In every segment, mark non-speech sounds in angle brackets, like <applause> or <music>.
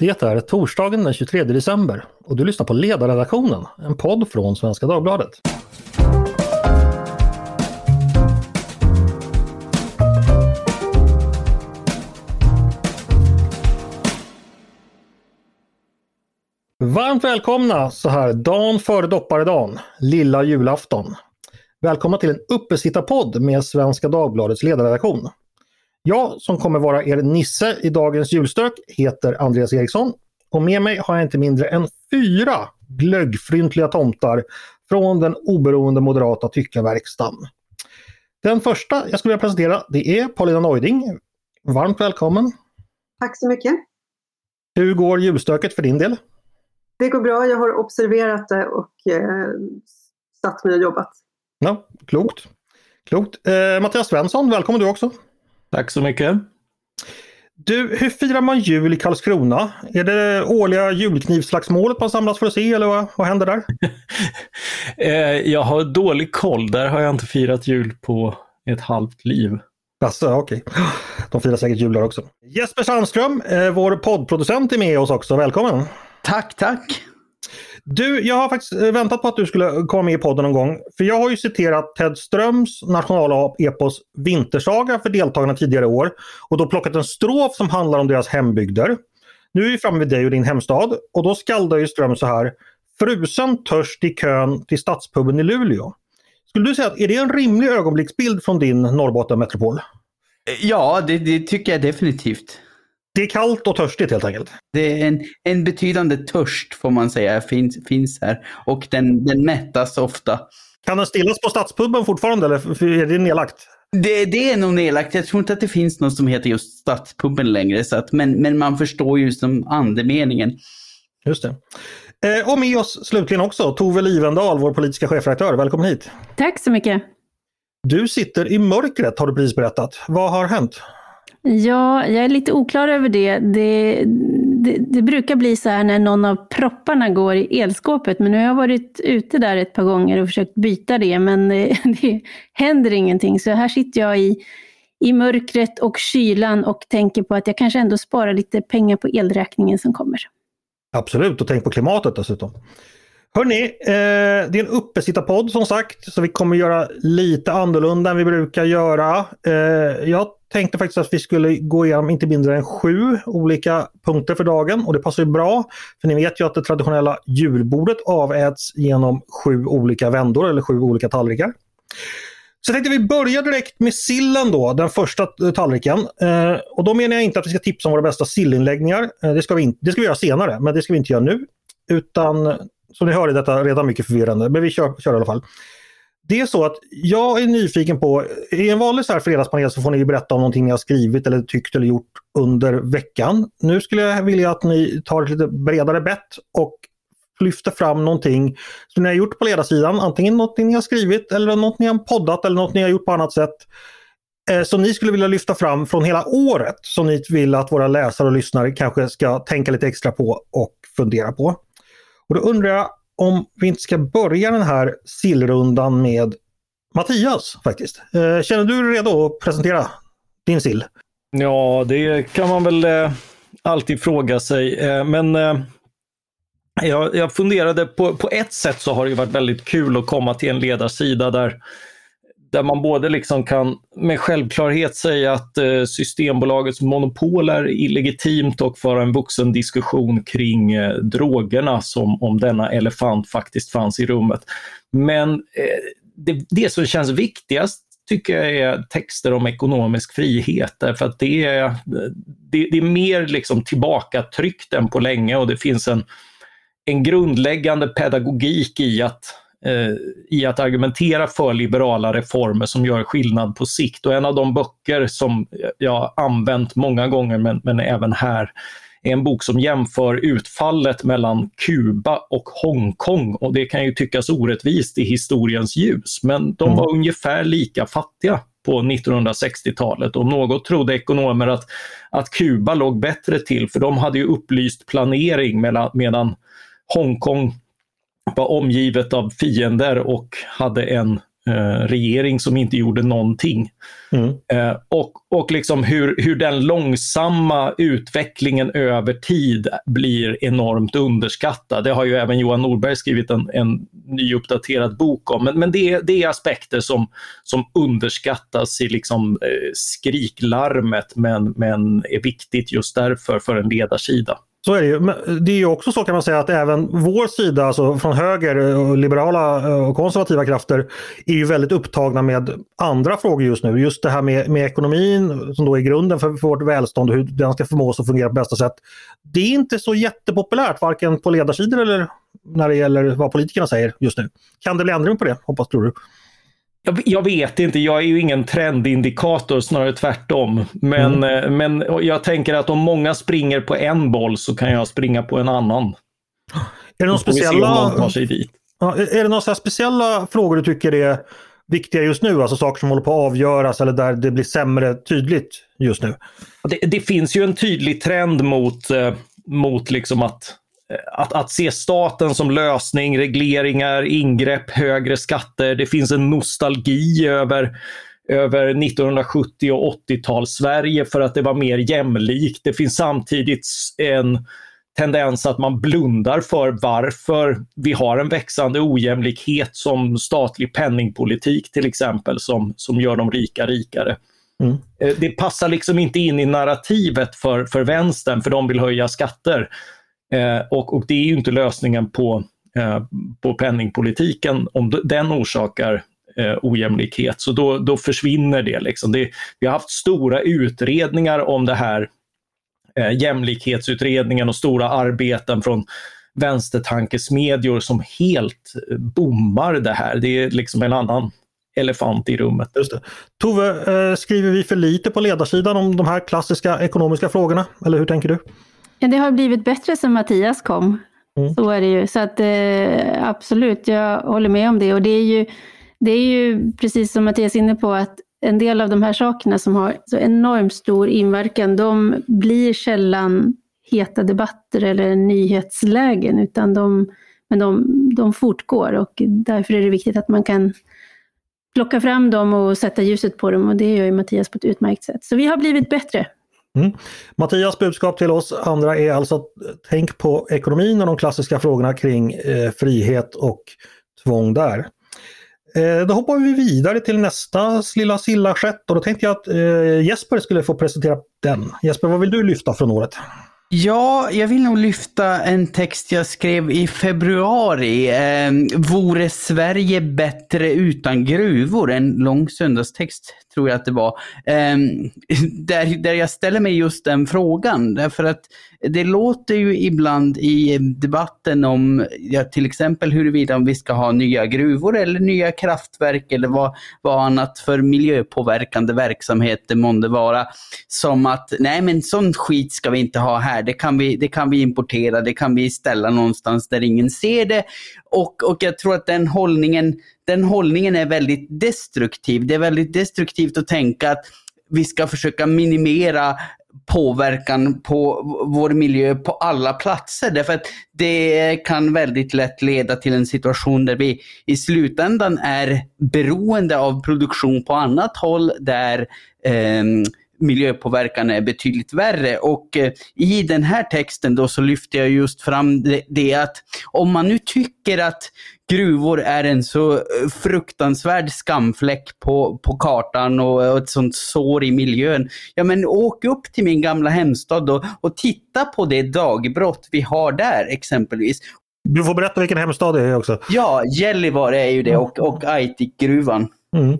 Det är torsdagen den 23 december och du lyssnar på Ledarredaktionen, en podd från Svenska Dagbladet. Varmt välkomna så här dagen före dopparedagen, lilla julafton. Välkomna till en uppesittarpodd med Svenska Dagbladets ledarredaktion. Jag som kommer vara er Nisse i dagens julstök heter Andreas Eriksson och med mig har jag inte mindre än fyra glöggfryntliga tomtar från den oberoende moderata tyckarverkstan. Den första jag skulle vilja presentera det är Paulina Neuding. Varmt välkommen! Tack så mycket! Hur går julstöket för din del? Det går bra, jag har observerat det och eh, satt mig och jobbat. Ja, klokt. klokt. Eh, Mattias Svensson, välkommen du också! Tack så mycket. Du, hur firar man jul i Karlskrona? Är det årliga julknivslagsmålet man samlas för att se eller vad, vad händer där? <laughs> Eh, jag har dålig koll, där har jag inte firat jul på ett halvt liv. Alltså, okej. Okay. De firar säkert jul där också. Jesper Sandström, eh, vår poddproducent är med oss också. Välkommen! Tack, tack! Du, jag har faktiskt eh, väntat på att du skulle eh, komma med i podden någon gång. För jag har ju citerat Ted Ströms nationalepos Vintersaga för deltagarna tidigare år och då plockat en strof som handlar om deras hembygder. Nu är vi framme vid dig och din hemstad och då skaldar ju Ström så här. Frusen törst i kön till stadspuben i Luleå. Skulle du säga att är det en rimlig ögonblicksbild från din Norrbottenmetropol? Eh, ja, det, det tycker jag definitivt. Det är kallt och törstigt helt enkelt. Det är en, en betydande törst får man säga finns, finns här och den, den mättas ofta. Kan den stillas på Stadspuben fortfarande eller är det nedlagt? Det, det är nog nedlagt. Jag tror inte att det finns något som heter just Stadspuben längre. Så att, men, men man förstår ju som andemeningen. Just det. Eh, och med oss slutligen också Tove Livendal, vår politiska chefredaktör. Välkommen hit! Tack så mycket! Du sitter i mörkret har du precis berättat. Vad har hänt? Ja, jag är lite oklar över det. Det, det. det, brukar bli så här när någon av propparna går i elskåpet, men nu har jag varit ute där ett par gånger och försökt byta det, men det, eh, <laughs> det händer ingenting. Så här sitter jag i, i mörkret och kylan och tänker på att jag kanske ändå sparar lite pengar på elräkningen som kommer. Absolut, och tänk på klimatet dessutom. Hörni, eh, det är en uppesittarpodd som sagt, så vi kommer göra lite annorlunda än vi brukar göra. Eh, jag tänkte faktiskt att vi skulle gå igenom inte mindre än sju olika punkter för dagen och det passar ju bra. För ni vet ju att det traditionella julbordet aväts genom sju olika vändor eller sju olika tallrikar. Så tänkte vi börja direkt med sillen då, den första tallriken. Eh, och då menar jag inte att vi ska tipsa om våra bästa sillinläggningar. Eh, det, ska vi inte, det ska vi göra senare, men det ska vi inte göra nu. Utan som ni hör är detta redan mycket förvirrande, men vi kör, kör i alla fall. Det är så att jag är nyfiken på, i en vanlig så här fredagspanel så får ni berätta om någonting ni har skrivit eller tyckt eller gjort under veckan. Nu skulle jag vilja att ni tar ett lite bredare bett och lyfter fram någonting som ni har gjort på ledarsidan. Antingen något ni har skrivit eller något ni har poddat eller något ni har gjort på annat sätt. Eh, som ni skulle vilja lyfta fram från hela året som ni vill att våra läsare och lyssnare kanske ska tänka lite extra på och fundera på. Och då undrar jag om vi inte ska börja den här sillrundan med Mattias faktiskt. Eh, känner du dig redo att presentera din sill? Ja, det kan man väl eh, alltid fråga sig. Eh, men jag, jag funderade på, på ett sätt så har det varit väldigt kul att komma till en ledarsida där där man både liksom kan med självklarhet säga att eh, Systembolagets monopol är illegitimt och föra en vuxen diskussion kring eh, drogerna som om denna elefant faktiskt fanns i rummet. Men eh, det, det som känns viktigast tycker jag är texter om ekonomisk frihet därför att det är, det, det är mer liksom tillbakatryckt än på länge och det finns en, en grundläggande pedagogik i att i att argumentera för liberala reformer som gör skillnad på sikt. Och en av de böcker som jag använt många gånger, men, men även här, är en bok som jämför utfallet mellan Kuba och Hongkong och det kan ju tyckas orättvist i historiens ljus, men de var mm. ungefär lika fattiga på 1960-talet och något trodde ekonomer att, att Kuba låg bättre till för de hade ju upplyst planering medan, medan Hongkong var omgivet av fiender och hade en eh, regering som inte gjorde någonting. Mm. Eh, och och liksom hur, hur den långsamma utvecklingen över tid blir enormt underskattad. Det har ju även Johan Norberg skrivit en, en ny uppdaterad bok om. Men, men det, det är aspekter som, som underskattas i liksom, eh, skriklarmet men, men är viktigt just därför för en ledarsida. Så är det ju. Men det är ju också så kan man säga att även vår sida, alltså från höger eh, och liberala eh, och konservativa krafter, är ju väldigt upptagna med andra frågor just nu. Just det här med, med ekonomin som då är grunden för, för vårt välstånd och hur den ska förmås att fungera på bästa sätt. Det är inte så jättepopulärt, varken på ledarsidor eller när det gäller vad politikerna säger just nu. Kan det bli ändring på det, hoppas tror du? Jag, jag, vet inte, jag är ju ingen trendindikator, snarare tvärtom. Men, mm. men jag tänker att om många springer på en boll så kan jag springa på en annan. Är det några speciella, ja, är det några speciella frågor du tycker är viktiga just nu? Alltså saker som håller på att avgöras eller där det blir sämre tydligt just nu? Det, det finns ju en tydlig trend mot, eh, mot liksom att att, att se staten som lösning, regleringar, ingrepp, högre skatter. Det finns en nostalgi över, över 1970 och 80-tals Sverige för att det var mer jämlikt. Det finns samtidigt en tendens att man blundar för varför vi har en växande ojämlikhet som statlig penningpolitik till exempel som, som gör de rika rikare. Mm. Eh, det passar liksom inte in i narrativet för, för vänstern för de vill höja skatter. Eh, och, och det är ju inte lösningen på, eh, på penningpolitiken om den orsakar eh, ojämlikhet. Så då, då försvinner det. Liksom. det. Vi har haft stora utredningar om det här, eh, jämlikhetsutredningen och stora arbeten från vänstertankesmedjor som helt eh, bommar det här. Det är liksom en annan elefant i rummet. Just det. Tove, eh, skriver vi för lite på ledarsidan om de här klassiska ekonomiska frågorna? Eller hur tänker du? Ja, det har blivit bättre sedan Mattias kom. Mm. Så är det ju. Så att eh, absolut, jag håller med om det. Och det är ju, det är ju precis som Mattias är inne på, att en del av de här sakerna som har så enormt stor inverkan, de blir sällan heta debatter eller nyhetslägen, utan de, men de, de fortgår och därför är det viktigt att man kan plocka fram dem och sätta ljuset på dem och det gör ju Mattias på ett utmärkt sätt. Så vi har blivit bättre. Mm. Mattias budskap till oss andra är alltså tänk på ekonomin och de klassiska frågorna kring eh, frihet och tvång där. Eh, då hoppar vi vidare till nästa lilla sillaskett och då tänkte jag att eh, Jesper skulle få presentera den. Jesper, vad vill du lyfta från året? Ja, jag vill nog lyfta en text jag skrev i februari. Eh, Vore Sverige bättre utan gruvor? En lång söndagstext tror jag att det var. Ehm, <laughs> där, där jag ställer mig just den frågan. Därför att det låter ju ibland i debatten om ja, till exempel huruvida vi ska ha nya gruvor eller nya kraftverk eller vad, vad annat för miljöpåverkande verksamhet det månde vara. Som att nej men sån skit ska vi inte ha här, det kan vi, det kan vi importera, det kan vi ställa någonstans där ingen ser det. Och, och jag tror att den hållningen, den hållningen är väldigt destruktiv. Det är väldigt destruktivt att tänka att vi ska försöka minimera påverkan på vår miljö på alla platser. Därför att det kan väldigt lätt leda till en situation där vi i slutändan är beroende av produktion på annat håll där eh, miljöpåverkan är betydligt värre. Och eh, i den här texten då så lyfter jag just fram det, det, att om man nu tycker att gruvor är en så eh, fruktansvärd skamfläck på, på kartan och, och ett sånt sår i miljön. Ja men åk upp till min gamla hemstad och, och titta på det dagbrott vi har där exempelvis. Du får berätta vilken hemstad det är också. Ja, Gällivare är ju det och, och Aitikgruvan. Mm.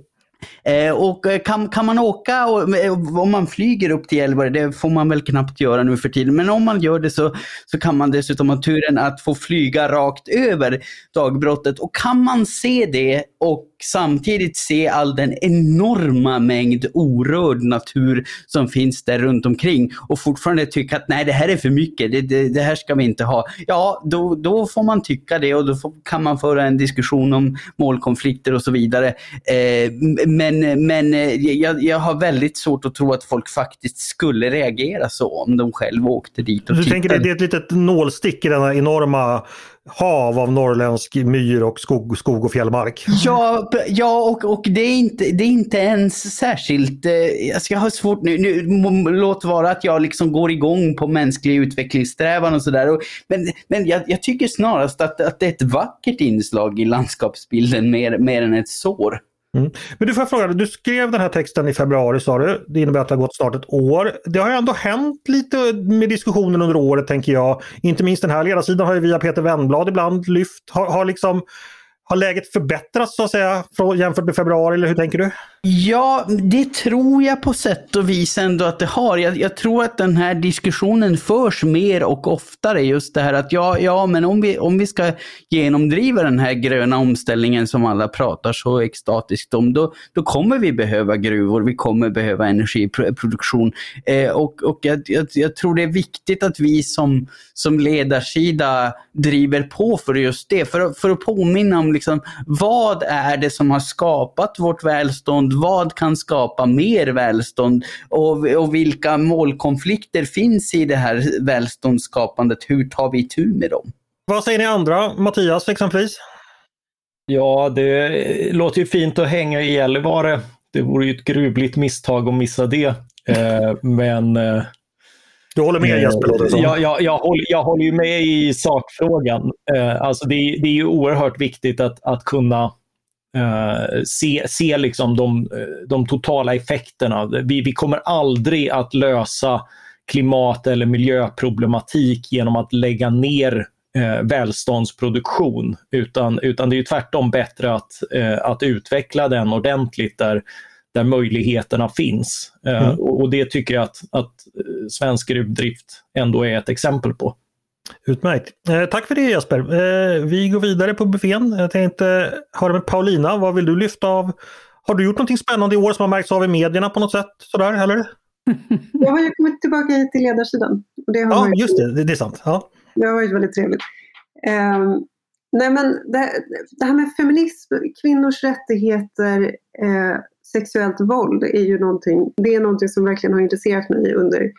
Eh, och eh, kan, kan man åka, och, eh, om man flyger upp till Gällivare, det får man väl knappt göra nu för tiden, men om man gör det så, så kan man dessutom ha turen att få flyga rakt över dagbrottet. Och kan man se det och samtidigt se all den enorma mängd orörd natur som finns där runt omkring och fortfarande tycka att nej det här är för mycket, det, det, det här ska vi inte ha. Ja, då, då får man tycka det och då får, kan man föra en diskussion om målkonflikter och så vidare. Eh, men men eh, jag, jag har väldigt svårt att tro att folk faktiskt skulle reagera så om de själv åkte dit och Du tittade. tänker att det är ett litet nålstick i denna enorma hav av norrländsk myr och skog, skog och fjällmark. Ja, ja och, och det, är inte, det är inte ens särskilt... Eh, jag har svårt nu, nu. Låt vara att jag liksom går igång på mänsklig utvecklingssträvan och sådär. Men, men jag, jag, tycker snarast att, att det är ett vackert inslag i landskapsbilden mer, mer än ett sår. Mm. Men du får fråga, du skrev den här texten i februari sa du. Det innebär att det har gått snart ett år. Det har ändå hänt lite med diskussionen under året tänker jag. Inte minst den här ledarsidan har ju via Peter Wennblad ibland lyft. Har, har liksom har läget förbättrats så att säga jämfört med februari eller hur tänker du? Ja, det tror jag på sätt och vis ändå att det har. Jag, jag, tror att den här diskussionen förs mer och oftare. Just det här att ja, ja men om vi, om vi ska genomdriva den här gröna omställningen som alla pratar så extatiskt om, då, då kommer vi behöva gruvor, vi kommer behöva energiproduktion. Eh, och och jag, jag, jag, tror det är viktigt att vi som, som ledarsida driver på för just det. För, för att påminna om liksom, vad är det som har skapat vårt välstånd? Vad kan skapa mer välstånd? Och, och vilka målkonflikter finns i det här välståndsskapandet? Hur tar vi tur med dem? Vad säger ni andra? Mattias exempelvis? Ja, det låter ju fint att hänga i Gällivare. Det vore ju ett gruvligt misstag att missa det. Eh, men eh, du håller med Jesper låter jag, jag, jag, håller, jag håller ju med i sakfrågan. Eh, alltså det, det är ju oerhört viktigt att, att kunna eh, se, se liksom de, de totala effekterna. Vi, vi kommer aldrig att lösa klimat eller miljöproblematik genom att lägga ner eh, välståndsproduktion. Utan, utan det är tvärtom bättre att, eh, att utveckla den ordentligt där, där möjligheterna finns. Eh, mm. Och, det tycker jag att, att eh, svensk gruvdrift ändå är ett exempel på. Utmärkt. Eh, tack för det Jesper. Eh, vi går vidare på buffén. Jag tänkte höra med Paulina, vad vill du lyfta av? Har du gjort någonting spännande i år som har märkts av i medierna på något sätt? Sådär, eller? <laughs> Jag har ju kommit tillbaka hit till ledarsidan. Det har ja, varit, just det. Det är sant. Ja. Det har varit väldigt trevligt. Um, nej men det, det, här med feminism, kvinnors rättigheter, eh, sexuellt våld är ju någonting, det är någonting som verkligen har intresserat mig under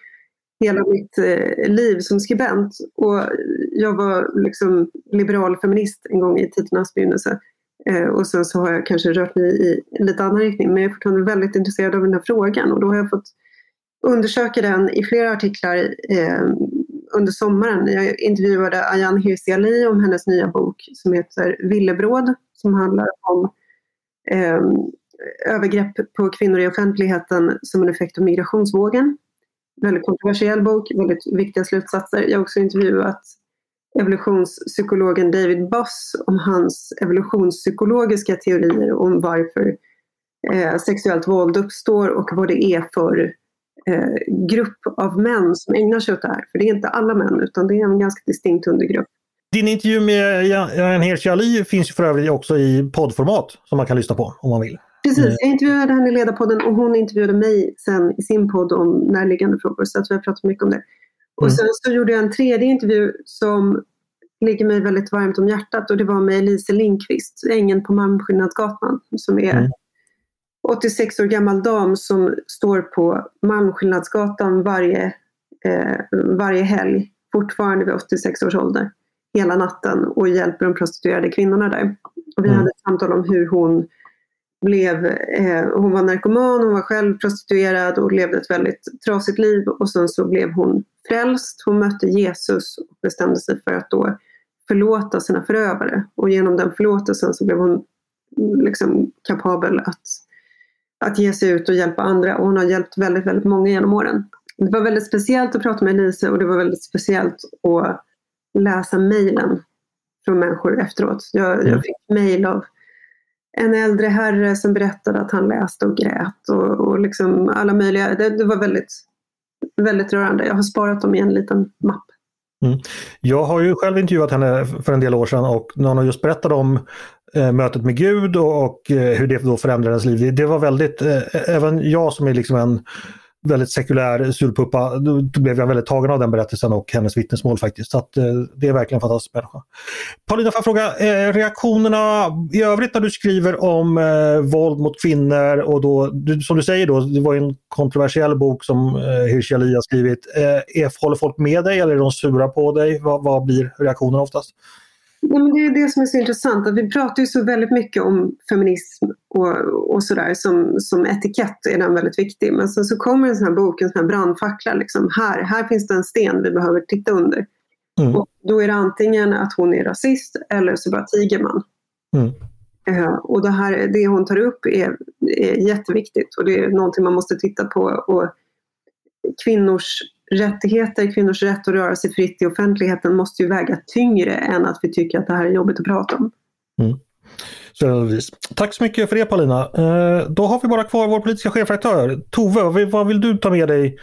hela mitt eh, liv som skribent. Och jag var liksom liberal feminist en gång i tidernas begynnelse. Eh, och sen så har jag kanske rört mig i en lite annan riktning. Men jag är fortfarande väldigt intresserad av den här frågan och då har jag fått undersöka den i flera artiklar eh, under sommaren. Jag intervjuade Ayan Hirsi Ali om hennes nya bok som heter Villebråd som handlar om eh, övergrepp på kvinnor i offentligheten som en effekt av migrationsvågen. Väldigt kontroversiell bok, väldigt viktiga slutsatser. Jag har också intervjuat evolutionspsykologen David Boss om hans evolutionspsykologiska teorier om varför eh, sexuellt våld uppstår och vad det är för eh, grupp av män som ägnar sig åt det här. För det är inte alla män utan det är en ganska distinkt undergrupp. Din intervju med Jan Hirsi Ali finns för övrigt också i poddformat som man kan lyssna på om man vill. Precis, mm. jag intervjuade henne i Ledarpodden och hon intervjuade mig sen i sin podd om närliggande frågor. Så att vi har pratat mycket om det. Och mm. sen så gjorde jag en tredje intervju som ligger mig väldigt varmt om hjärtat och det var med Elise Lindqvist, ängen på Malmskillnadsgatan som är mm. 86 år gammal dam som står på Malmskillnadsgatan varje, eh, varje helg, fortfarande vid 86 års ålder, hela natten och hjälper de prostituerade kvinnorna där. Och vi mm. hade ett samtal om hur hon blev, eh, hon var narkoman, hon var själv prostituerad och levde ett väldigt trasigt liv och sen så blev hon frälst. Hon mötte Jesus och bestämde sig för att då förlåta sina förövare och genom den förlåtelsen så blev hon liksom kapabel att, att ge sig ut och hjälpa andra och hon har hjälpt väldigt, väldigt många genom åren. Det var väldigt speciellt att prata med Elise och det var väldigt speciellt att läsa mejlen från människor efteråt. Jag, jag mm. fick mejl av en äldre herre som berättade att han läste och grät och, och liksom alla möjliga. Det, det, var väldigt, väldigt rörande. Jag har sparat dem i en liten mapp. Mm. Jag har ju själv intervjuat henne för en del år sedan och när hon just berättade om eh, mötet med Gud och, och eh, hur det då förändrade hennes liv. Det, det var väldigt, eh, även jag som är liksom en väldigt sekulär surpuppa. Då blev jag väldigt tagen av den berättelsen och hennes vittnesmål faktiskt. Så att, eh, det är verkligen en fantastisk människa. Paulina, får jag fråga, eh, reaktionerna i övrigt när du skriver om eh, våld mot kvinnor och då, du, som du säger då, det var en kontroversiell bok som eh, Hirsi Ali har skrivit. Eh, är, håller folk med dig eller är de sura på dig? Vad, vad blir reaktionerna oftast? Ja, men det är det som är så intressant. Att vi pratar ju så väldigt mycket om feminism och, och sådär. Som, som etikett är den väldigt viktig. Men sen så kommer en sån här bok, en sån här brandfackla. Liksom. Här, här finns det en sten vi behöver titta under. Mm. Och då är det antingen att hon är rasist eller så bara tiger man. Mm. Uh, och det, här, det hon tar upp är, är jätteviktigt och det är någonting man måste titta på. Och kvinnors rättigheter, kvinnors rätt att röra sig fritt i offentligheten måste ju väga tyngre än att vi tycker att det här är jobbigt att prata om. Mm. Så, Tack så mycket för det Paulina. Eh, då har vi bara kvar vår politiska chefredaktör. Tove, vad vill du ta med dig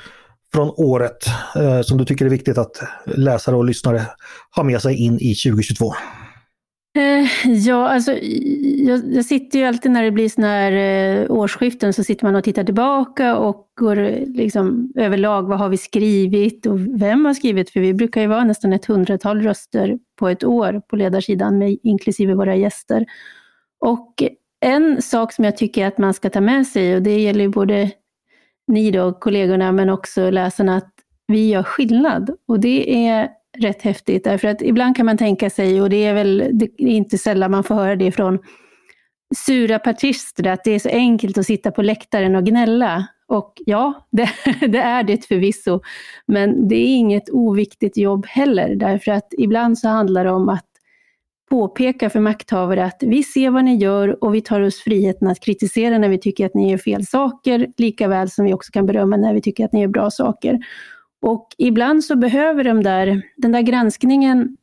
från året eh, som du tycker är viktigt att läsare och lyssnare har med sig in i 2022? Eh, ja, alltså jag, jag, sitter ju alltid när det blir sådana här eh, årsskiften så sitter man och tittar tillbaka och går eh, liksom överlag, vad har vi skrivit och vem har skrivit? För vi brukar ju vara nästan ett hundratal röster på ett år på ledarsidan, med, inklusive våra gäster. Och en sak som jag tycker att man ska ta med sig, och det gäller ju både ni då, kollegorna, men också läsarna, att vi gör skillnad. Och det är rätt häftigt, därför att ibland kan man tänka sig, och det är väl det är inte sällan man får höra det från sura partister, att det är så enkelt att sitta på läktaren och gnälla. Och ja, <laughs> det, det, är det förvisso, men det är inget oviktigt jobb heller, därför att ibland så handlar det om att påpeka för makthavare att vi ser vad ni gör och vi tar oss friheten att kritisera när vi tycker att ni gör fel saker, lika väl som vi också kan berömma när vi tycker att ni gör bra saker. Och ibland så behöver de där, den där granskningen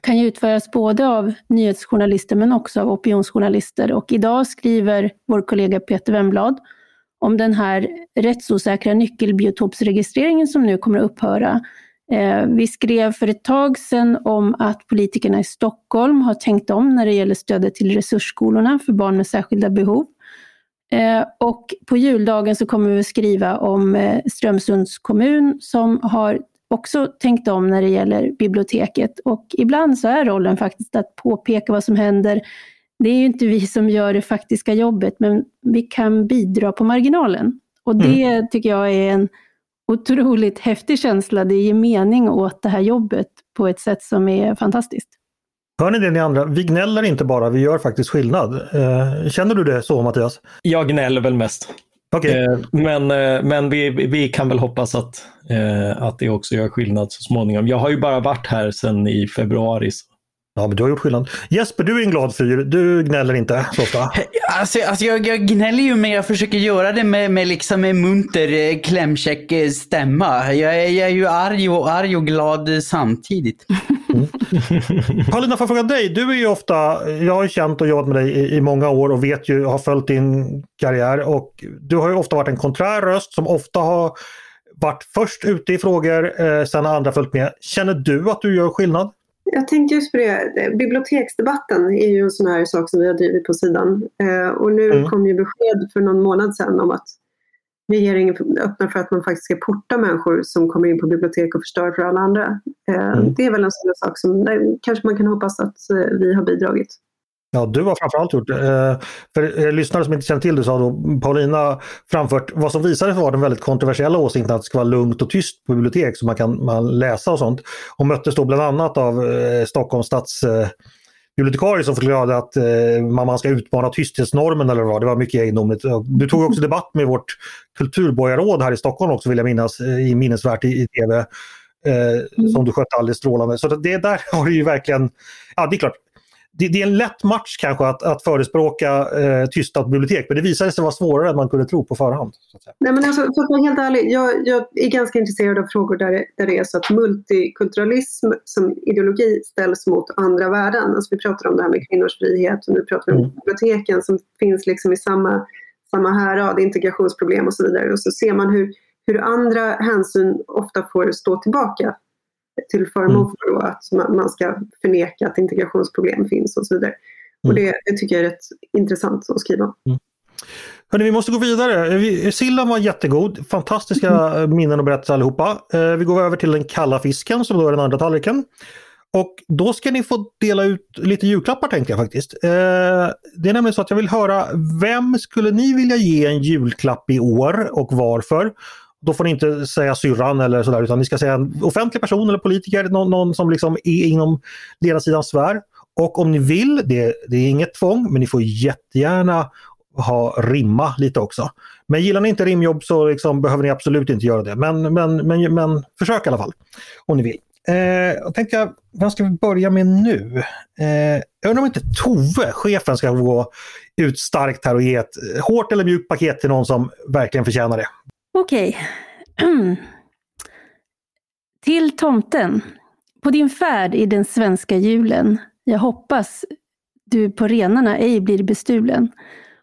kan ju utföras både av nyhetsjournalister men också av opinionsjournalister. Och idag skriver vår kollega Peter Wemblad om den här rättsosäkra nyckelbiotopsregistreringen som nu kommer att upphöra. Eh, vi skrev för ett tag sedan om att politikerna i Stockholm har tänkt om när det gäller stödet till resursskolorna för barn med särskilda behov. Eh, och på juldagen så kommer vi att skriva om eh, Strömsunds kommun som har också tänkt om när det gäller biblioteket. Och ibland så är rollen faktiskt att påpeka vad som händer. Det är ju inte vi som gör det faktiska jobbet, men vi kan bidra på marginalen. Och det mm. tycker jag är en otroligt häftig känsla. Det ger mening åt det här jobbet på ett sätt som är fantastiskt. Hör ni det ni andra? Vi gnäller inte bara, vi gör faktiskt skillnad. Eh, känner du det så Mattias? Jag gnäller väl mest. Okay. Eh, men eh, men vi, vi kan väl hoppas att, att det också gör skillnad så småningom. Jag har ju bara varit här sedan i februari. Så Ja, men du har gjort skillnad. Jesper, du är en glad fyr. Du gnäller inte så ofta. <laughs> Alltså, alltså jag, jag gnäller ju men jag försöker göra det med, med liksom en munter, klämkäck stämma. Jag, är, jag är ju arg och, arg och glad samtidigt. <laughs> Mm. <laughs> Paulina, får jag fråga dig? Du är ju ofta, jag har ju känt och jobbat med dig i, i många år och vet ju, har följt din karriär och du har ju ofta varit en konträr röst som ofta har varit först ute i frågor, eh, sen har andra följt med. Känner du att du gör skillnad? Jag tänkte just på det, biblioteksdebatten är ju en sån här sak som vi har drivit på sidan. Eh, och nu mm. kom ju besked för någon månad sedan om att regeringen öppnar för att man faktiskt ska porta människor som kommer in på bibliotek och förstör för alla andra. Eh, mm. Det är väl en sån sak som kanske man kan hoppas att eh, vi har bidragit. Ja, du har framförallt gjort det. Eh, för lyssnare som inte känner till det så har då Paulina framfört vad som visade sig vara den väldigt kontroversiella åsikten att det ska vara lugnt och tyst på bibliotek så man kan man läsa och sånt. Och möttes då bland annat av Stockholms stads bibliotekarie som förklarade att eh, man ska utmana tysthetsnormen eller vad. Det var mycket egendomligt. Du tog också debatt med vårt kulturborgarråd här i Stockholm också vill jag minnas i minnesvärt i, i tv. Eh, mm. Som du skötte alldeles strålande. Så det där <laughs> har du ju verkligen, ja det är klart, det, det, är en lätt match kanske att, att förespråka eh, tysta bibliotek, men det visade sig vara svårare än man kunde tro på förhand. Nej, men alltså, för att vara helt ärlig, jag, jag, är ganska intresserad av frågor där det, där det är så att multikulturalism som ideologi ställs mot andra värden. Alltså, vi pratar om det här med kvinnors frihet och nu pratar vi om mm. biblioteken som finns liksom i samma, samma härad, integrationsproblem och så vidare. Och så ser man hur, hur andra hänsyn ofta får stå tillbaka till förmån mm. för att man ska förneka att integrationsproblem finns och så vidare. Och mm. det, det tycker jag är rätt intressant att skriva. Mm. Hörrni, vi måste gå vidare. Sillan var jättegod. Fantastiska mm. minnen och berättelser allihopa. Eh, vi går över till den kalla fisken som då är den andra tallriken. Och då ska ni få dela ut lite julklappar tänkte jag faktiskt. Eh, det är nämligen så att jag vill höra, vem skulle ni vilja ge en julklapp i år och varför? Då får ni inte säga syrran eller sådär utan ni ska säga en offentlig person eller politiker, någon, någon som liksom är inom ledarsidans sfär. Och om ni vill, det, det är inget tvång, men ni får jättegärna ha rimma lite också. Men gillar ni inte rimjobb så liksom behöver ni absolut inte göra det. Men, men, men, men försök i alla fall om ni vill. Eh, jag tänkte jag, vem ska vi börja med nu? Eh, jag undrar om inte Tove, chefen, ska gå ut starkt här och ge ett eh, hårt eller mjukt paket till någon som verkligen förtjänar det. Okej. <clears throat> till tomten. På din färd i den svenska julen. Jag hoppas du på renarna ej blir bestulen.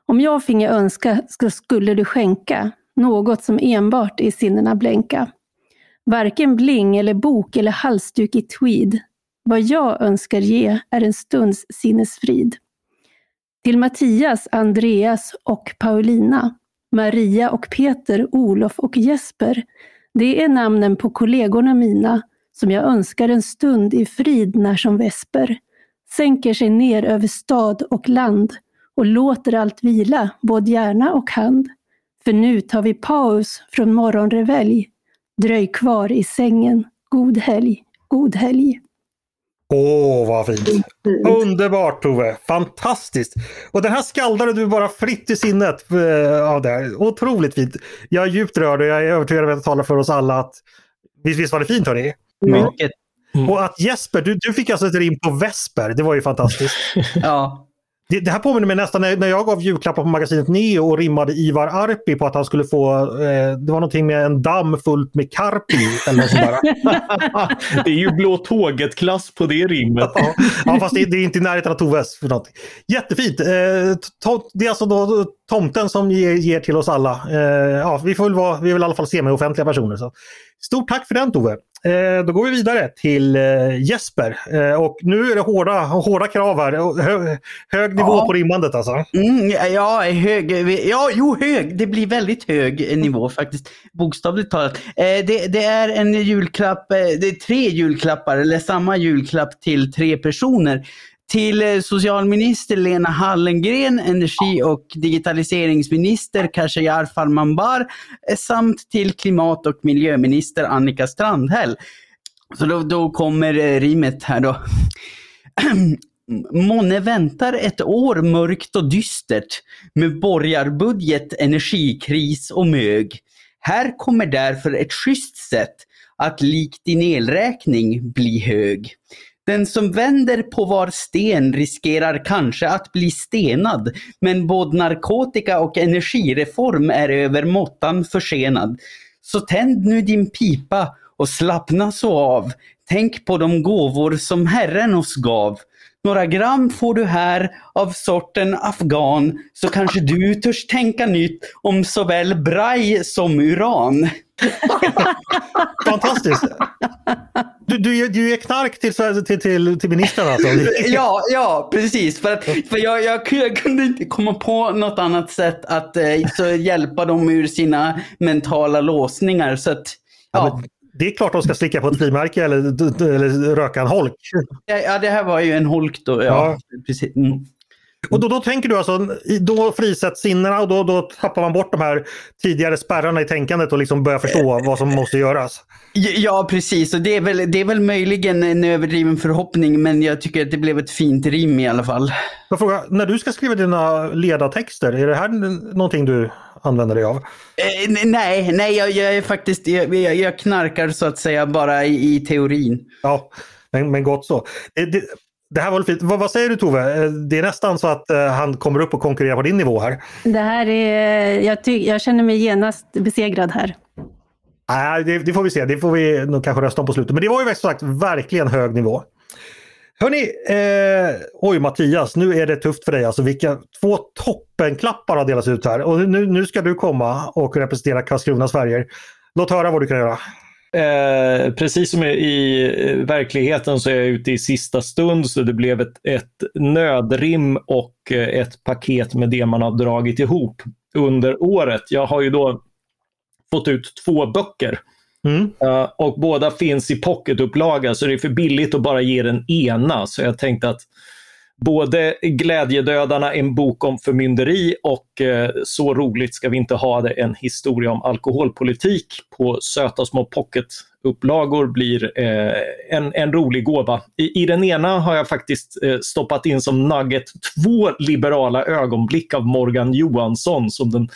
Om jag finge önska så skulle du skänka något som enbart i sinnena blänka. Varken bling eller bok eller halsduk i tweed. Vad jag önskar ge är en stunds sinnesfrid. Till Mattias, Andreas och Paulina, Maria och Peter, Olof och Jesper. Det är namnen på kollegorna mina som jag önskar en stund i frid när som vesper sänker sig ner över stad och land och låter allt vila, både hjärna och hand. För nu tar vi paus från morgonrevelj. Dröj kvar i sängen. God helg, god helg. Åh, oh, vad fint! Underbart Tove! Fantastiskt! Och den här skaldade du bara fritt i sinnet äh, av det. Otroligt fint! Jag är djupt rörd och jag är övertygad om att jag talar för oss alla att visst, visst var det fint hörni? Mycket. Mm. Och att Jesper, du, du fick alltså ett rim på Vesper, det var ju fantastiskt. <laughs> ja. Det, det, här påminner mig nästan när, när jag gav julklappar på magasinet Neo och rimmade Ivar Arpi på att han skulle få, eh, det var någonting med en damm fullt med karpi. Eller något <laughs> det är ju Blå Tåget-klass på det rimmet. ja, ja, fast det, det, är inte i närheten av Toves. För någonting. Jättefint! Eh, to, det är alltså då tomten som ger, ger till oss alla. Eh, ja, vi, får väl vara, vi är väl i alla fall semi-offentliga personer. Så. Stort tack för den Tove! Eh, då går vi vidare till eh, Jesper. Eh, och nu är det hårda, hårda krav här. Hö, hög nivå ja. på rimmandet alltså. Mm, ja, hög. Ja, jo, hög. Det blir väldigt hög nivå faktiskt. Bokstavligt talat. det, det, är en julklapp, det är tre julklappar, eller samma julklapp till tre personer till socialminister Lena Hallengren, energi och digitaliseringsminister Khashayar Farmanbar samt till klimat och miljöminister Annika Strandhäll. Så då, då kommer eh, rimet här då. <clears throat> Månne väntar ett år mörkt och dystert med borgarbudget, energikris och mög. Här kommer därför ett schysst sätt att likt din elräkning bli hög. Den som vänder på var sten riskerar kanske att bli stenad, men både narkotika och energireform är över måttan försenad. Så tänd nu din pipa och slappna så av. Tänk på de gåvor som Herren oss gav. Några gram får du här av sorten afghan, så kanske du törs tänka nytt om såväl braj som uran. <laughs> Fantastiskt! Du, du, du ger knark till, till, till, till ministern alltså? <laughs> ja, ja, precis. För, att, för jag, jag, jag, kunde inte komma på något annat sätt att eh, så hjälpa dem ur sina mentala låsningar. Så att, ja. ja det är klart de ska slicka på ett frimärke eller, eller röka en holk. Ja, det här var ju en holk då. Ja, ja. Precis. Mm. Och då, då tänker du alltså, då frisätts sinnena och då, då tappar man bort de här tidigare spärrarna i tänkandet och liksom börjar förstå vad som måste göras? Ja, precis. Och det är, väl, det är väl möjligen en överdriven förhoppning, men jag tycker att det blev ett fint rim i alla fall. Jag frågar, när du ska skriva dina ledartexter, är det här någonting du använder dig av? Eh, nej, nej jag, jag är faktiskt, jag, jag, knarkar så att säga bara i, i teorin. Ja, men, men gott så. Det, det, det här var fint. Vad, vad, säger du Tove? Eh, det är nästan så att uh, han kommer upp och konkurrerar på din nivå här. Det här är, jag, ty, jag känner mig genast besegrad här. Nej, det, det, får vi se. Det får vi nog kanske rösta om på slutet. Men det var ju som sagt verkligen hög nivå. Hörni, eh, oj Mattias, nu är det tufft för dig. Alltså vilka två toppenklappar har delats ut här. Och nu, nu ska du komma och representera Karlskronas färger. Låt höra vad du kan göra. Eh, precis som i verkligheten så är jag ute i sista stund så det blev ett, ett nödrim och eh, ett paket med det man har dragit ihop under året. Jag har ju då fått ut två böcker. Mm. Uh, och båda finns i pocketupplaga så det är för billigt att bara ge den ena. Så jag tänkte att både Glädjedödarna, en bok om förmynderi och eh, Så roligt ska vi inte ha det, en historia om alkoholpolitik på söta små pocketupplagor blir eh, en, en rolig gåva. I, I den ena har jag faktiskt eh, stoppat in som nugget två liberala ögonblick av Morgan Johansson som den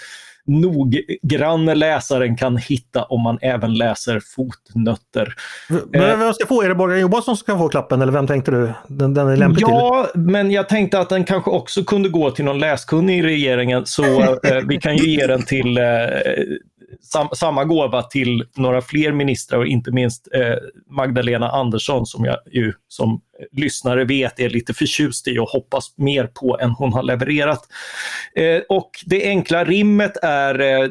noggranne läsaren kan hitta om man även läser fotnötter. Men vem ska få? Är det Morgan Johansson som kan få klappen eller vem tänkte du den, den är lämplig ja, till? Men jag tänkte att den kanske också kunde gå till någon läskunnig i regeringen så eh, vi kan ju ge den till eh, sam, samma gåva till några fler ministrar och inte minst eh, Magdalena Andersson som jag ju som lyssnare vet är lite förtjust i och hoppas mer på än hon har levererat. Eh, och det enkla rimmet är, eh,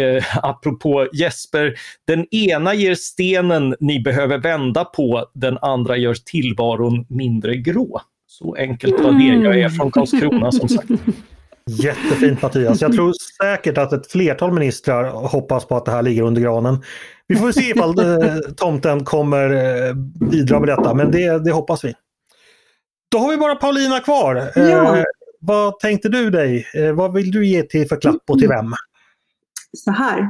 eh, apropå Jesper, den ena ger stenen ni behöver vända på, den andra gör tillvaron mindre grå. Så enkelt var det. Jag är från Karlskrona som sagt. <laughs> Jättefint Mattias. Jag tror säkert att ett flertal ministrar hoppas på att det här ligger under granen. Vi får se ifall eh, tomten kommer eh, bidra med detta, men det, det hoppas vi. Då har vi bara Paulina kvar. Eh, ja. Vad tänkte du dig? Eh, vad vill du ge till för klapp och till vem? Så här.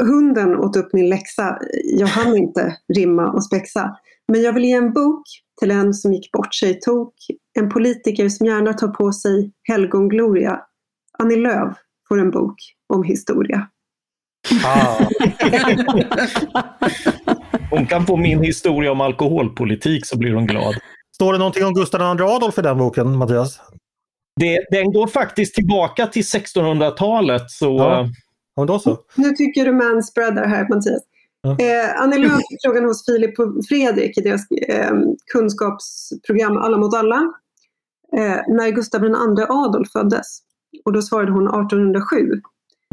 Hunden åt upp min läxa. Jag hann inte rimma och spexa. Men jag vill ge en bok till en som gick bort sig tok. En politiker som gärna tar på sig helgongloria. Annie Lööf får en bok om historia. Ah. hon kan få min historia om alkoholpolitik så blir hon glad. Står det någonting om Gustav II Adolf i den boken, Mattias? Det, den går faktiskt tillbaka till 1600-talet. Så... Ja. Ja, då så. Nu tycker du manspreadar här, Mattias. Ja. Eh, Annie Lööf <laughs> fick frågan hos Filip och Fredrik i deras eh, kunskapsprogram Alla mot alla. Eh, när Gustav II Adolf föddes. Och då svarade hon 1807.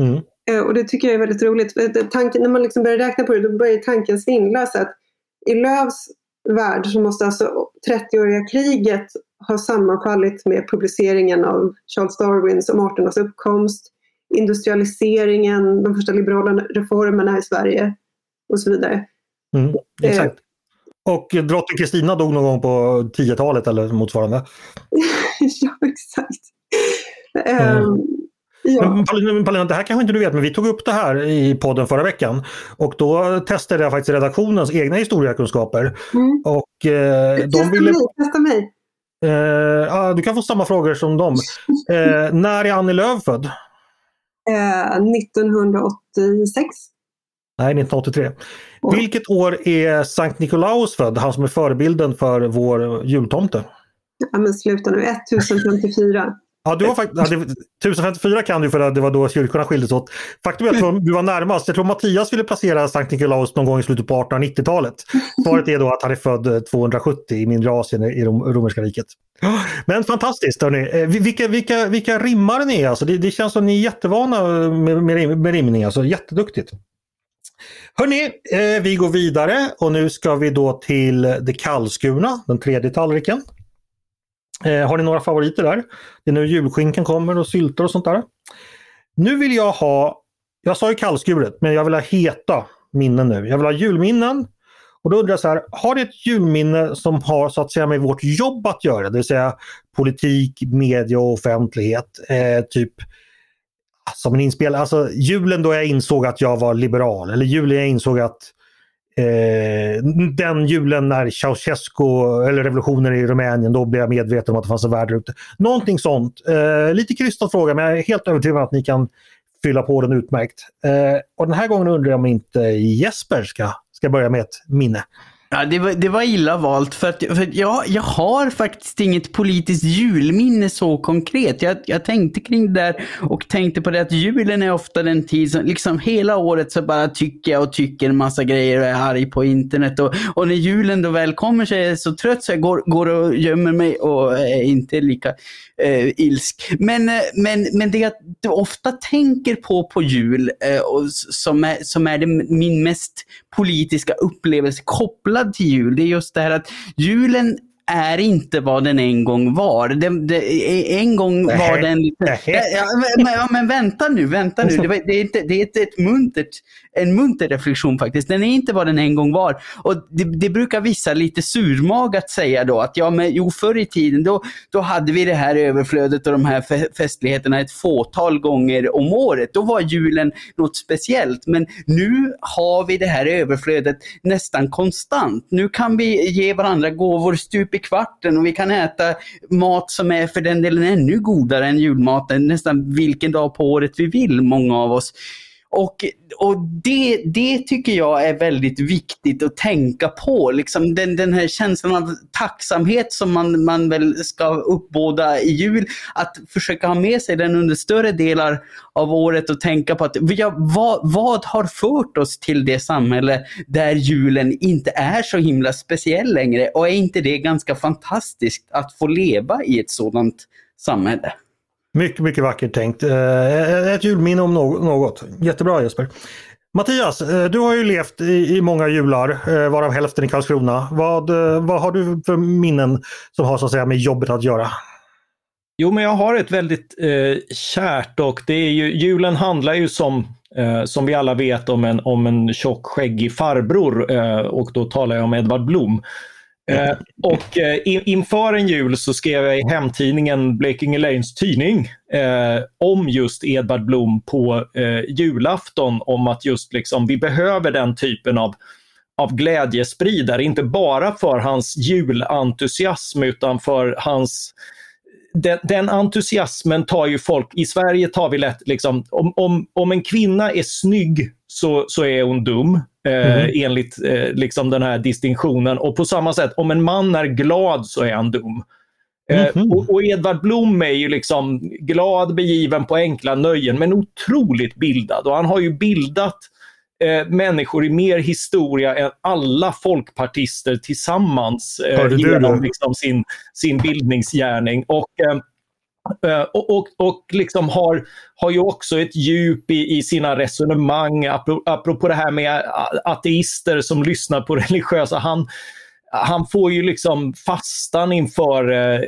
Mm. Eh, och det tycker jag är väldigt roligt. Tanken, när man liksom börjar räkna på det, då börjar tanken svindla. Så att I Lööfs värld så måste alltså 30-åriga kriget ha sammanfallit med publiceringen av Charles Darwins om arternas uppkomst, industrialiseringen, de första liberala reformerna i Sverige och så vidare. Mm, exakt. Eh, och drottning Kristina dog någon gång på 10-talet eller motsvarande. <laughs> ja, exakt. Mm. Um, Ja. Paulina, det här kanske inte du vet, men vi tog upp det här i podden förra veckan. Och då testade jag faktiskt redaktionens egna historiekunskaper. Mm. Och, eh, testa de ville... mig, testa mig. Eh, du kan få samma frågor som dem. <laughs> Eh, när är Annie Lööf född? 1986. Nej, 1983. Oh. Vilket år är Sankt Nikolaus född? Han som är förebilden för vår jultomte. Ja, men sluta nu, 1054. Ja, du har faktiskt, ja, 1054 kan du för att det var då kyrkorna skildes åt. Faktum är att du var närmast. Jag tror Mattias ville placera Sankt Nikolaus någon gång i slutet på 1890-talet. Svaret är då att han är född 270 i mindre Asien i rom romerska riket. Men fantastiskt hörni. Eh, vilka, vilka, vilka rimmar ni är alltså. Det, det känns som ni är jättevana med, med, med rimning. Alltså. Jätteduktigt. Hörni, eh, vi går vidare och nu ska vi då till det kallskurna, den tredje tallriken. Eh, har ni några favoriter där? Det är nu julskinkan kommer och syltor och sånt där. Nu vill jag ha, jag sa ju kallskuret, men jag vill ha heta minnen nu. Jag vill ha julminnen. Och då undrar jag så här, har det ett julminne som har så att säga med vårt jobb att göra? Det vill säga politik, media och offentlighet. Eh, typ som en inspel, alltså julen då jag insåg att jag var liberal eller julen jag insåg att Eh, den julen när Ceausescu, eller revolutionen i Rumänien, då blev jag medveten om att det fanns en värld ute. Någonting sånt. Eh, lite krystad fråga men jag är helt övertygad om att ni kan fylla på den utmärkt. Eh, och den här gången undrar jag om inte Jesper ska, ska börja med ett minne. Ja, det var, det var illa valt för att, för att jag, jag har faktiskt inget politiskt julminne så konkret. Jag, jag tänkte kring det där och tänkte på det att julen är ofta den tid som, liksom hela året så bara tycker jag och tycker en massa grejer och är arg på internet. Och, och när julen då väl kommer så är jag så trött så jag går, går och gömmer mig och är inte lika eh, ilsk. Men, eh, men, men det jag ofta tänker på på jul eh, och som är, som är det, min mest politiska upplevelse kopplad till jul, det är just det här att julen är inte vad den en gång var. Det, det, en gång var den... Ja, men, men, vänta nu, vänta nu. Det, det är, ett, det är ett, ett muntert en munter reflektion faktiskt. Den är inte vad den en gång var. Och det, det brukar vissa lite surmagat säga då att ja, men jo förr i tiden då, då hade vi det här överflödet och de här festligheterna ett fåtal gånger om året. Då var julen något speciellt. Men nu har vi det här överflödet nästan konstant. Nu kan vi ge varandra gåvor stup i kvarten och vi kan äta mat som är för den delen ännu godare än julmaten nästan vilken dag på året vi vill, många av oss. Och, och det, det tycker jag är väldigt viktigt att tänka på. Liksom den, den här känslan av tacksamhet som man, man väl ska uppbåda i jul. Att försöka ha med sig den under större delar av året och tänka på att ja, vad, vad har fört oss till det samhälle där julen inte är så himla speciell längre? Och är inte det ganska fantastiskt att få leva i ett sådant samhälle? Mycket, mycket vackert tänkt. Eh, eh, ett julminne om något. Jättebra Jesper. Mattias, eh, du har ju levt i, många jular, varav hälften i Karlskrona. Vad, vad har du för minnen som har så att säga med jobbet att göra? Jo, men jag har ett väldigt eh, kärt och det är ju, julen handlar ju som, eh, som vi alla vet om en, om en tjock skäggig farbror eh, och då talar jag om Edvard Blom. Eh, och eh, inför en jul så skrev jag i hemtidningen Blekinge Lanes tidning eh, om just Edvard Blom på eh, julafton om att just liksom vi behöver den typen av av glädjespridare, inte bara för hans julentusiasm utan för hans den, den, entusiasmen tar ju folk, i Sverige tar vi lätt, liksom, om, om, om en kvinna är snygg så, så är hon dum. Eh, mm. enligt eh, liksom den här distinktionen. Och på samma sätt, om en man är glad så är han dum. Mm -hmm. och, och, Edvard Blom är ju liksom glad, begiven på enkla nöjen, men otroligt bildad. Och han har ju bildat eh, människor i mer historia än alla folkpartister tillsammans eh, genom liksom, sin, sin bildningsgärning. Och, eh, Eh, Eh, och, och, och liksom har, har ju också ett djup i, i sina resonemang, apropå det här med ateister som lyssnar på <laughs> religiösa. Han, han får ju liksom fastan inför, eh,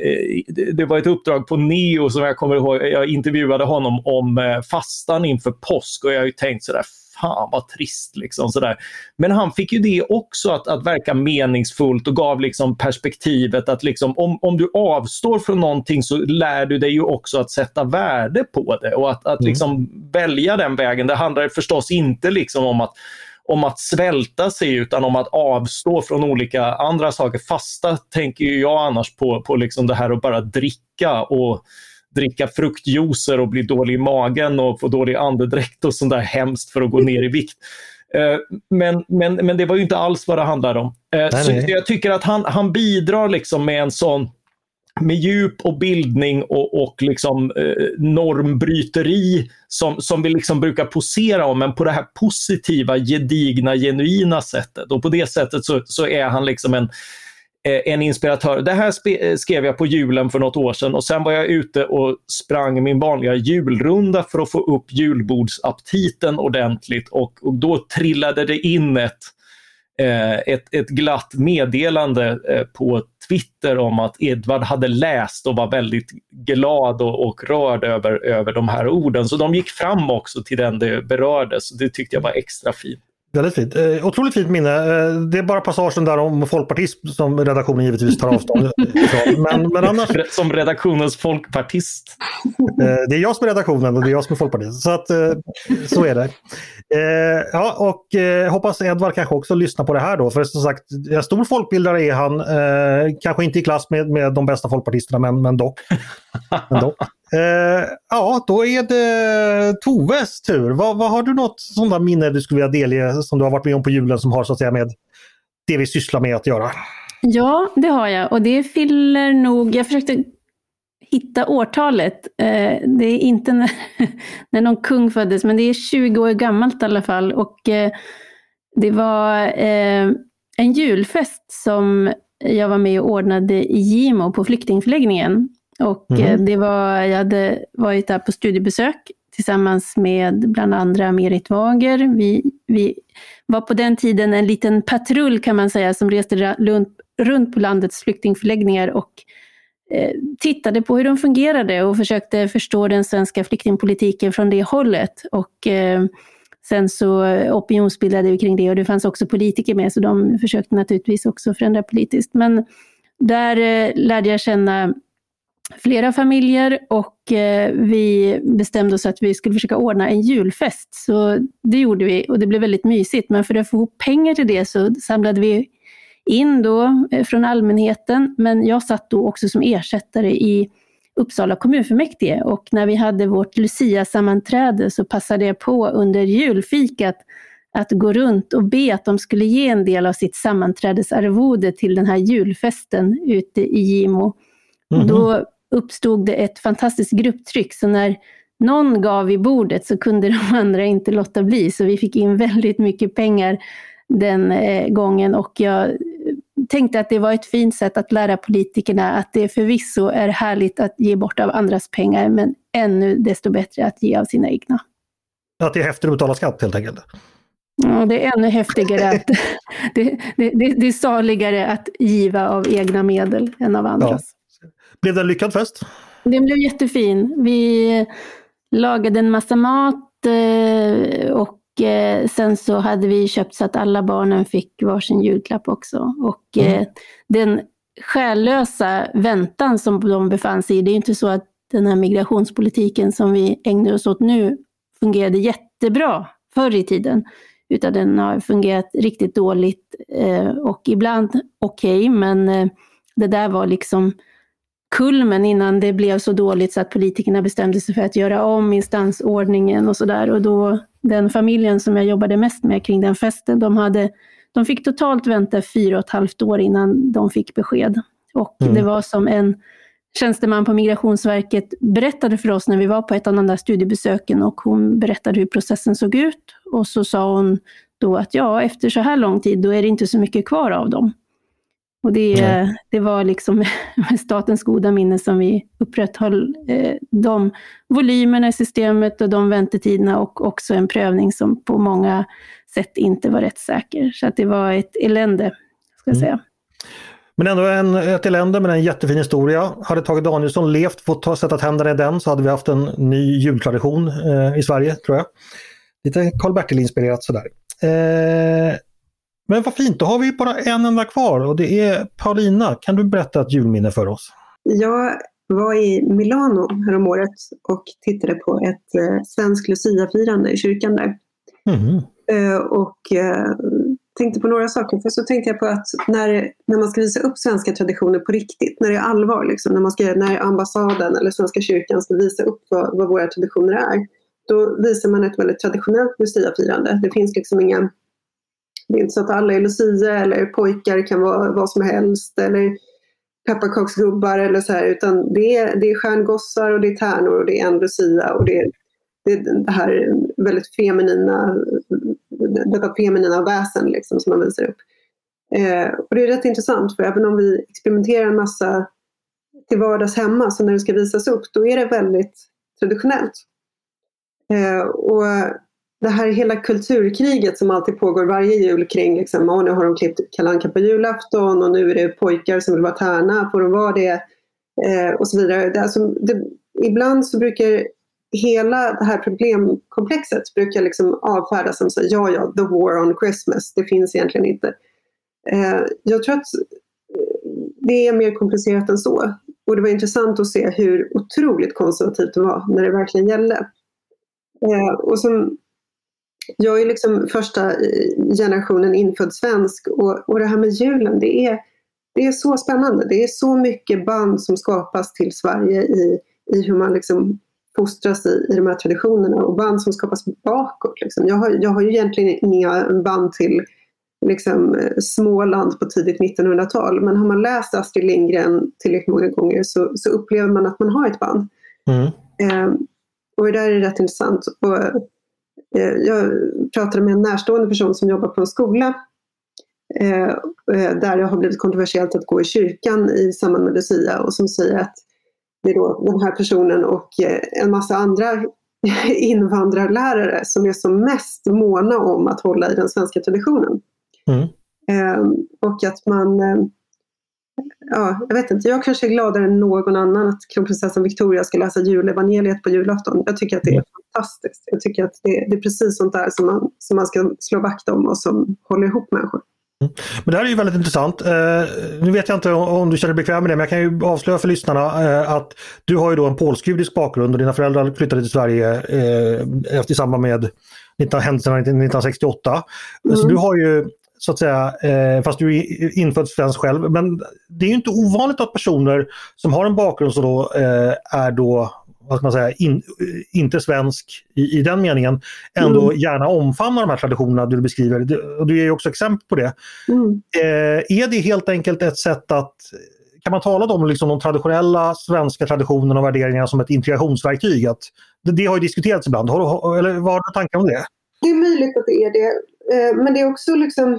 det var ett uppdrag på Neo som jag kommer ihåg, jag intervjuade honom om eh, fastan inför påsk och jag har ju tänkt sådär, fan vad trist. Liksom, sådär. Men han fick ju det också att, att verka meningsfullt och gav liksom perspektivet att liksom, om, om du avstår från någonting så lär du dig ju också att sätta värde på det och att, att mm. liksom välja den vägen. Det handlar förstås inte liksom om att om att svälta sig utan om att avstå från olika andra saker. Fasta tänker jag annars på, på liksom det här att bara dricka och dricka fruktjuicer och bli dålig i magen och få dålig andedräkt och sånt där hemskt för att gå ner i vikt. Eh, men, men, men det var ju inte alls vad det handlade om. Eh, nej, så nej. jag tycker att han, han bidrar liksom med en sån med djup och bildning och, och liksom, eh, normbryteri som, som vi liksom brukar posera om, men på det här positiva, gedigna, genuina sättet. Och på det sättet så, så är han liksom en, Eh, en inspiratör. Det här eh, skrev jag på julen för något år sedan och sen var jag ute och sprang min vanliga julrunda för att få upp julbordsaptiten ordentligt och, och då trillade det in ett, eh, ett, ett glatt meddelande på Twitter om att Edvard hade läst och var väldigt glad och, och rörd över, över de här orden. Så de gick fram också till den det berörde, så det tyckte jag var extra fint. Väldigt fint. Eh, otroligt fint minne. Eh, det är bara passagen där om folkpartism som redaktionen givetvis tar avstånd ifrån. Men, men annars... Som redaktionens folkpartist. Eh, det är jag som är redaktionen och det är jag som är folkpartist. Så, att, eh, så är det. Eh, ja, och eh, hoppas Edvard kanske också lyssnar på det här då. För som sagt, en stor folkbildare är han. kanske inte i klass med, med de bästa folkpartisterna, men, men dock. men dock. Eh, ja, då är det Toves tur. Vad, vad har du något sådant minne du skulle vilja delge som du har varit med om på julen som har så att säga med det vi sysslar med att göra? Ja, det har jag och det fyller nog, jag försökte hitta årtalet. Eh, det är inte när, <laughs> när någon kung föddes, men det är 20 år gammalt i alla fall. Och eh, det var eh, en julfest som jag var med och ordnade i Gimo på flyktingförläggningen. Och mm. det var, jag hade varit där på studiebesök tillsammans med bland andra Merit Wager. Vi, vi var på den tiden en liten patrull kan man säga som reste runt, runt på landets flyktingförläggningar och eh, tittade på hur de fungerade och försökte förstå den svenska flyktingpolitiken från det hållet. Och, eh, sen så opinionsbildade vi kring det och det fanns också politiker med, så de försökte naturligtvis också förändra politiskt. Men där eh, lärde jag känna flera familjer och eh, vi bestämde oss att vi skulle försöka ordna en julfest. Så det gjorde vi och det blev väldigt mysigt. Men för att få ihop pengar till det så samlade vi in då eh, från allmänheten. Men jag satt då också som ersättare i Uppsala kommunfullmäktige och när vi hade vårt Lucia-sammanträde så passade jag på under julfikat att gå runt och be att de skulle ge en del av sitt sammanträdesarvode till den här julfesten ute i Gimo. Mm -hmm. Då mhm uppstod det ett fantastiskt grupptryck, så när någon gav i bordet så kunde <laughs> de andra inte låta bli, så vi fick in väldigt mycket pengar den eh, gången och jag tänkte att det var ett fint sätt att lära politikerna att det förvisso är härligt att ge bort av andras pengar, men ännu desto bättre att ge av sina egna. Att det är häftigt att betala skatt helt enkelt? Ja, det är ännu häftigare att <laughs> <laughs> det, det, det, det är saligare att giva av egna medel än av andras. Ja. Blev det en lyckad fest? Den blev jättefin. Vi lagade en massa mat eh, och Eh, sen så hade vi köpt så att alla barnen fick varsin julklapp också. Och mm. Eh, den själlösa väntan som de befann sig i, det är inte så att den här migrationspolitiken som vi ägnar oss åt nu fungerade jättebra förr i tiden, utan den har fungerat riktigt dåligt och ibland okej, okay, men det där var liksom kulmen innan det blev så dåligt så att politikerna bestämde sig för att göra om instansordningen och sådär. Och då, den familjen som jag jobbade mest med kring den festen, de, hade, de fick totalt vänta fyra och ett halvt år innan de fick besked. Och mm. det var som en tjänsteman på Migrationsverket berättade för oss när vi var på ett av de där studiebesöken och hon berättade hur processen såg ut. Och så sa hon då att ja, efter så här lång tid, då är det inte så mycket kvar av dem. Och det, mm. det var liksom med <laughs> statens goda minne som vi upprätthöll eh, de volymerna i systemet och de väntetiderna och också en prövning som på många sätt inte var rättssäker. Så att det var ett elände, ska jag mm. säga. Men ändå en, ett elände med en jättefin historia. Hade Tage Danielsson levt, fått sätta tänderna i den, så hade vi haft en ny jultradition eh, i Sverige, tror jag. Lite Karl-Bertil-inspirerat sådär. Eh, men vad fint, då har vi bara en enda kvar och det är Paulina. Kan du berätta ett julminne för oss? Jag var i Milano häromåret och tittade på ett eh, svenskt Lucia-firande i kyrkan där. Mm. Eh, och eh, tänkte på några saker. För så tänkte jag på att när, när man ska visa upp svenska traditioner på riktigt, när det är allvar, liksom, när, man ska, när ambassaden eller Svenska kyrkan ska visa upp vad, vad våra traditioner är, då visar man ett väldigt traditionellt Lucia-firande. Det finns liksom inga det är inte så att alla är Lucia eller pojkar kan vara vad som helst eller pepparkaksgubbar eller så här, utan det är, det är stjärngossar och det är tärnor och det är en Lucia och det är, det, är det här väldigt feminina, detta feminina väsen liksom som man visar upp. Eh, och det är rätt intressant för även om vi experimenterar en massa till vardags hemma, så när det ska visas upp, då är det väldigt traditionellt. Eh, och det här hela kulturkriget som alltid pågår varje jul kring liksom, och nu har de klippt kalanka på julafton och nu är det pojkar som vill vara tärna, får de vara det? Eh, och så vidare. Det, alltså, det, ibland så brukar hela det här problemkomplexet brukar liksom avfärdas som så, ja, ja, the war on Christmas, det finns egentligen inte. Eh, jag tror att eh, det är mer komplicerat än så. Och det var intressant att se hur otroligt konservativt det var när det verkligen gällde. Eh, och som jag är liksom första generationen infödd svensk och, och det här med julen, det är, det är så spännande. Det är så mycket band som skapas till Sverige i, i hur man liksom fostras i, i de här traditionerna och band som skapas bakåt. Liksom. Jag, har, jag har ju egentligen inga band till liksom, eh, Småland på tidigt 1900-tal men har man läst Astrid Lindgren tillräckligt många gånger så, så upplever man att man har ett band. Mm. Eh, och det där är rätt intressant. Och, jag pratade med en närstående person som jobbar på en skola eh, eh, där det har blivit kontroversiellt att gå i kyrkan i samband med Lucia och som säger att det är då den här personen och en massa andra <laughs> invandrarlärare som är som mest måna om att hålla i den svenska traditionen. Mm. Och att man ja, jag vet inte, jag kanske är gladare än någon annan att kronprinsessan Victoria ska läsa julevangeliet på julafton. Jag tycker att det är fantastiskt. Jag tycker att det, det är precis sånt där som man, som man ska slå vakt om och som håller ihop människor. Men det här är ju väldigt intressant. Eh, nu vet jag inte om, om, du känner dig bekväm med det, men jag kan ju avslöja för lyssnarna eh, att du har ju då en polsk-judisk bakgrund och dina föräldrar flyttade till Sverige eh, efter, i samband med 19, händelserna 1968. Mm. Så du har ju så att säga, eh, fast du är infödd svensk själv. Men det är ju inte ovanligt att personer som har en bakgrund som då eh, är då vad ska man säga, in, inte svensk i, i den meningen, ändå mm. gärna omfamnar de här traditionerna du beskriver. Du, och du ger också exempel på det. Mm. Eh, är det helt enkelt ett sätt att kan man tala om liksom de traditionella svenska traditionerna och värderingarna som ett integrationsverktyg? Att det, det har ju diskuterats ibland. Har, eller vad har du tankar om det? Det är möjligt att det är det. Eh, men det är också liksom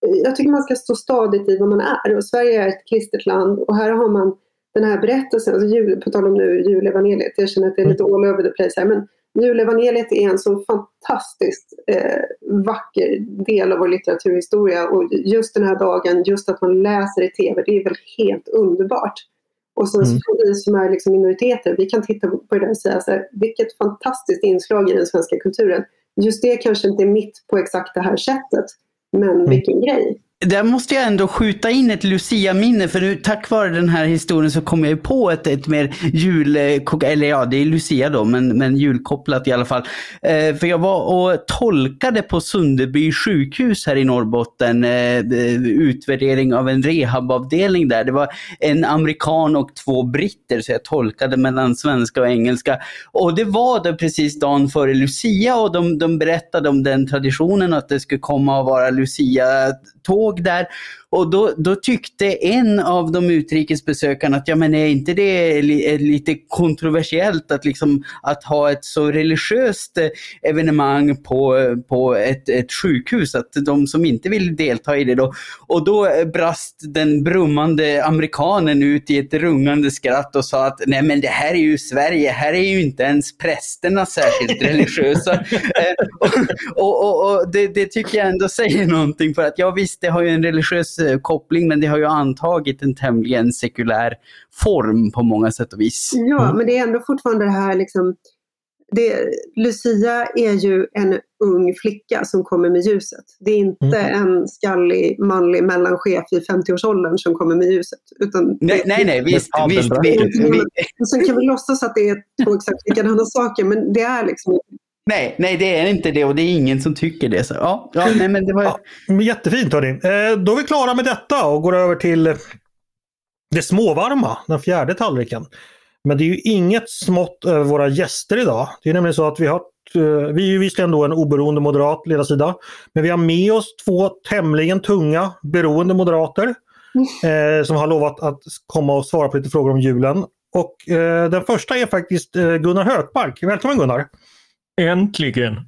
jag tycker man ska stå stadigt i vad man är. Och Sverige är ett kristet land och här har man den här berättelsen, alltså jul, på tal om nu julevangeliet, jag känner att det är lite all over the place här, men julevangeliet är en så fantastiskt eh, vacker del av vår litteraturhistoria och just den här dagen, just att man läser i TV, det är väl helt underbart. Och sen mm. så vi som är liksom minoriteter, vi kan titta på det och säga så här, vilket fantastiskt inslag i den svenska kulturen. Just det kanske inte är mitt på exakt det här sättet, men mm. vilken grej. Där måste jag ändå skjuta in ett Lucia-minne, för nu, tack vare den här historien så kom jag ju på ett, ett mer jul... Eh, eller ja, det är Lucia då, men, men julkopplat i alla fall. Eh, för jag var och tolkade på Sunderby sjukhus här i Norrbotten, eh, eh, utvärdering av en rehabavdelning där. Det var en amerikan och två britter, så jag tolkade mellan svenska och engelska. Och det var då precis dagen före Lucia och de, de berättade om den traditionen att det skulle komma att vara Lucia-tåg där. Och då, då tyckte en av de utrikesbesökarna att ja men är inte det lite kontroversiellt att, liksom, att ha ett så religiöst eh, evenemang på, på ett, ett sjukhus, att de som inte vill delta i det då. Och då brast den brummande amerikanen ut i ett rungande skratt och sa att nej men det här är ju Sverige, här är ju inte ens prästerna särskilt <laughs> religiösa. Eh, och, och, och, och det, det, tycker jag ändå säger någonting för att ja visst, det har ju en religiös Eh, koppling men det har ju antagit en tämligen sekulär form på många sätt och vis. Ja, mm. men det är ändå fortfarande det här liksom det, Lucia är ju en ung flicka som kommer med ljuset. Det är inte mm. en skallig manlig mellanchef i 50-årsåldern som kommer med ljuset. Utan nej, nej, nej, visst. visst vi, vi, Sen kan vi låtsas att det är två exakt likadana saker, men det är liksom Nej, nej, det är inte det och det är ingen som tycker det. Så, ja, ja, nej, men det var... ja, jättefint hörni. Eh, då är vi klara med detta och går över till det småvarma, den fjärde tallriken. Men det är ju inget smått över våra gäster idag. Det är nämligen så att vi har eh, vi är ju visserligen då en oberoende moderat ledarsida, men vi har med oss två tämligen tunga beroende moderater eh, som har lovat att komma och svara på lite frågor om julen. Och eh, den första är faktiskt eh, Gunnar Hökmark. Välkommen Gunnar! Äntligen!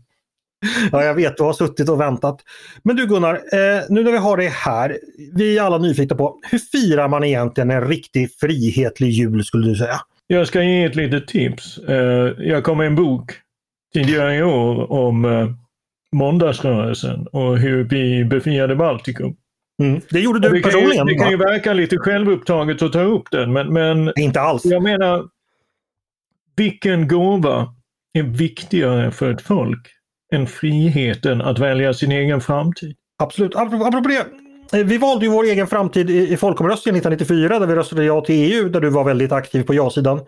Ja, jag vet, du har suttit och väntat. Men du Gunnar, eh, nu när vi har det här, vi är alla nyfikna på hur firar man egentligen en riktig frihetlig jul skulle du säga? Jag ska ge ett litet tips. Eh, jag kom med en bok tidigare i år om eh, måndagsrörelsen och hur vi befriade Baltikum. Mm. Det gjorde du det personligen? Kan ju, det kan ju verka lite självupptaget att ta upp den men, men inte alls. Jag menar, vilken gåva är viktigare för ett folk än friheten att välja sin egen framtid. Absolut. Apropå det, eh, vi valde ju vår egen framtid i folkomröstningen 1994 där vi röstade ja till EU, där du var väldigt aktiv på ja-sidan.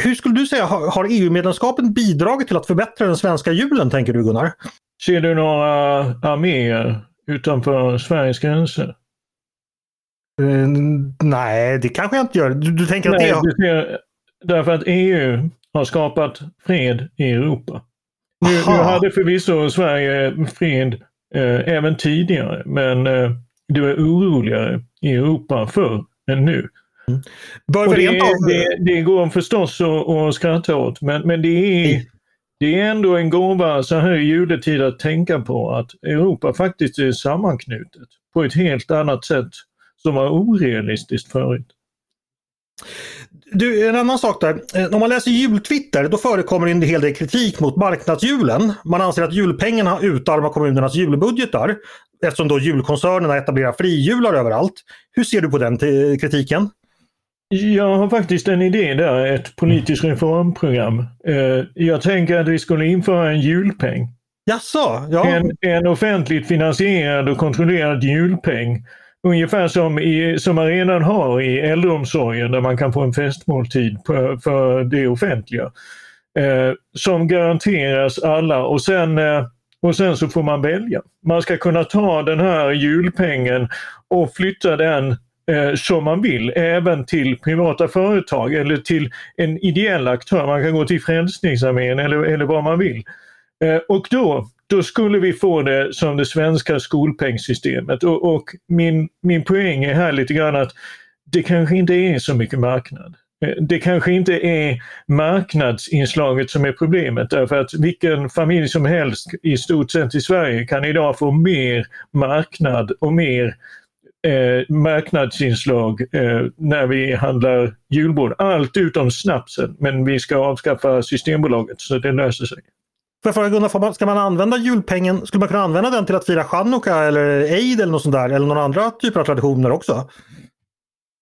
Hur skulle du säga, har EU-medlemskapen bidragit till att förbättra den svenska julen, tänker du Gunnar? Ser du några arméer utanför Sveriges gränser? Uh, nej, det kanske jag inte gör. Du, du tänker nej, att det... Ser, därför att EU har skapat fred i Europa. Nu, nu hade förvisso Sverige fred eh, även tidigare men eh, det var oroligare i Europa förr än nu. Mm. Det, det, det, går förstås att, att skratta åt men, men det, är, det är ändå en gåva så här i juletid att tänka på att Europa faktiskt är sammanknutet på ett helt annat sätt som var orealistiskt förut. Du, en annan sak där. Eh, om man läser jultwitter då förekommer en hel del kritik mot marknadsjulen. Man anser att julpengarna utarmar kommunernas julbudgetar. eftersom då julkoncernerna etablerar frijular överallt. Hur ser du på den kritiken? Jag har faktiskt en idé där, ett politiskt reformprogram. Eh, jag tänker att vi skulle införa en julpeng. Jaså? Ja. En, en offentligt finansierad och kontrollerad julpeng. Ungefär som, i, som man redan har i äldreomsorgen där man kan få en festmåltid för, för det offentliga. Eh, som garanteras alla och sen, eh, och sen så får man välja. Man ska kunna ta den här julpengen och flytta den eh, som man vill, även till privata företag eller till en ideell aktör. Man kan gå till Frälsningsarmén eller, eller vad man vill. Eh, och då, då skulle vi få det som det svenska skolpengssystemet. Och, och, min, min poäng är här lite grann att det kanske inte är så mycket marknad. Det kanske inte är marknadsinslaget som är problemet därför att vilken familj som helst i stort sett i Sverige kan idag få mer marknad och mer eh, marknadsinslag eh, när vi handlar julbord. Allt utom snapsen, men vi ska avskaffa Systembolaget så det löser sig. Får jag fråga Gunnar, ska man använda julpengen, skulle man kunna använda den till att fira chanukka eller eid eller något sånt där? Eller några andra typer av traditioner också?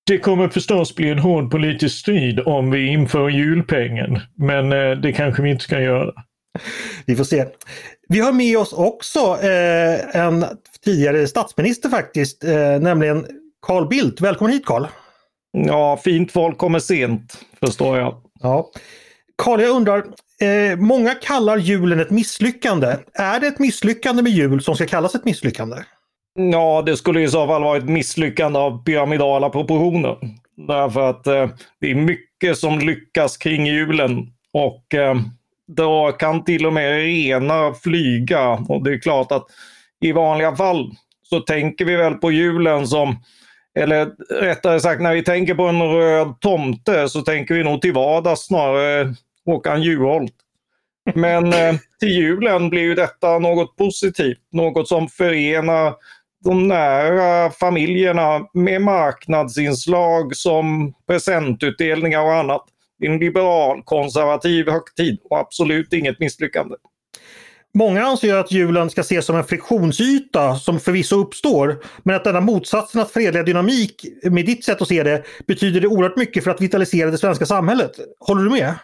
Det kommer förstås bli en hård politisk strid om vi inför julpengen, men eh, det kanske vi inte ska göra. Vi får se. Vi har med oss också eh, en tidigare statsminister faktiskt, eh, nämligen Carl Bildt. Välkommen hit Carl! Ja, fint folk kommer sent, förstår jag. Ja. Carl, jag undrar, eh, många kallar julen ett misslyckande. Är det ett misslyckande med jul som ska kallas ett misslyckande? Ja, det skulle i så fall vara ett misslyckande av pyramidala proportioner. Därför att eh, det är mycket som lyckas kring julen och eh, då kan till och med rena flyga. Och det är klart att i vanliga fall så tänker vi väl på julen som, eller rättare sagt när vi tänker på en röd tomte så tänker vi nog till vardags snarare Håkan Juholt. Men eh, till julen blir ju detta något positivt, något som förenar de nära familjerna med marknadsinslag som presentutdelningar och annat. En liberal konservativ högtid och absolut inget misslyckande. Många anser att julen ska ses som en friktionsyta som förvisso uppstår, men att denna motsatsernas fredliga dynamik, med ditt sätt att se det, betyder det oerhört mycket för att vitalisera det svenska samhället. Håller du med?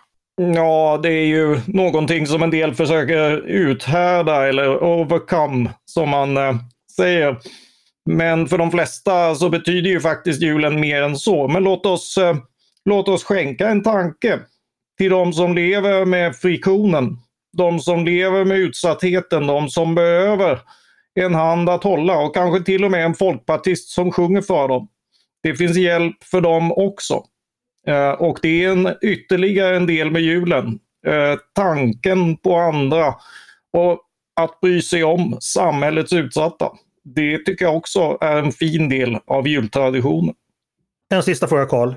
Ja, det är ju någonting som en del försöker uthärda eller overcome som man eh, säger. Men för de flesta så betyder ju faktiskt julen mer än så. Men låt oss, eh, låt oss skänka en tanke till de som lever med friktionen. De som lever med utsattheten, de som behöver en hand att hålla och kanske till och med en folkpartist som sjunger för dem. Det finns hjälp för dem också. Eh, och det är en, ytterligare en del med julen. Eh, tanken på andra och att bry sig om samhällets utsatta. Det tycker jag också är en fin del av jultraditionen. En sista fråga Karl.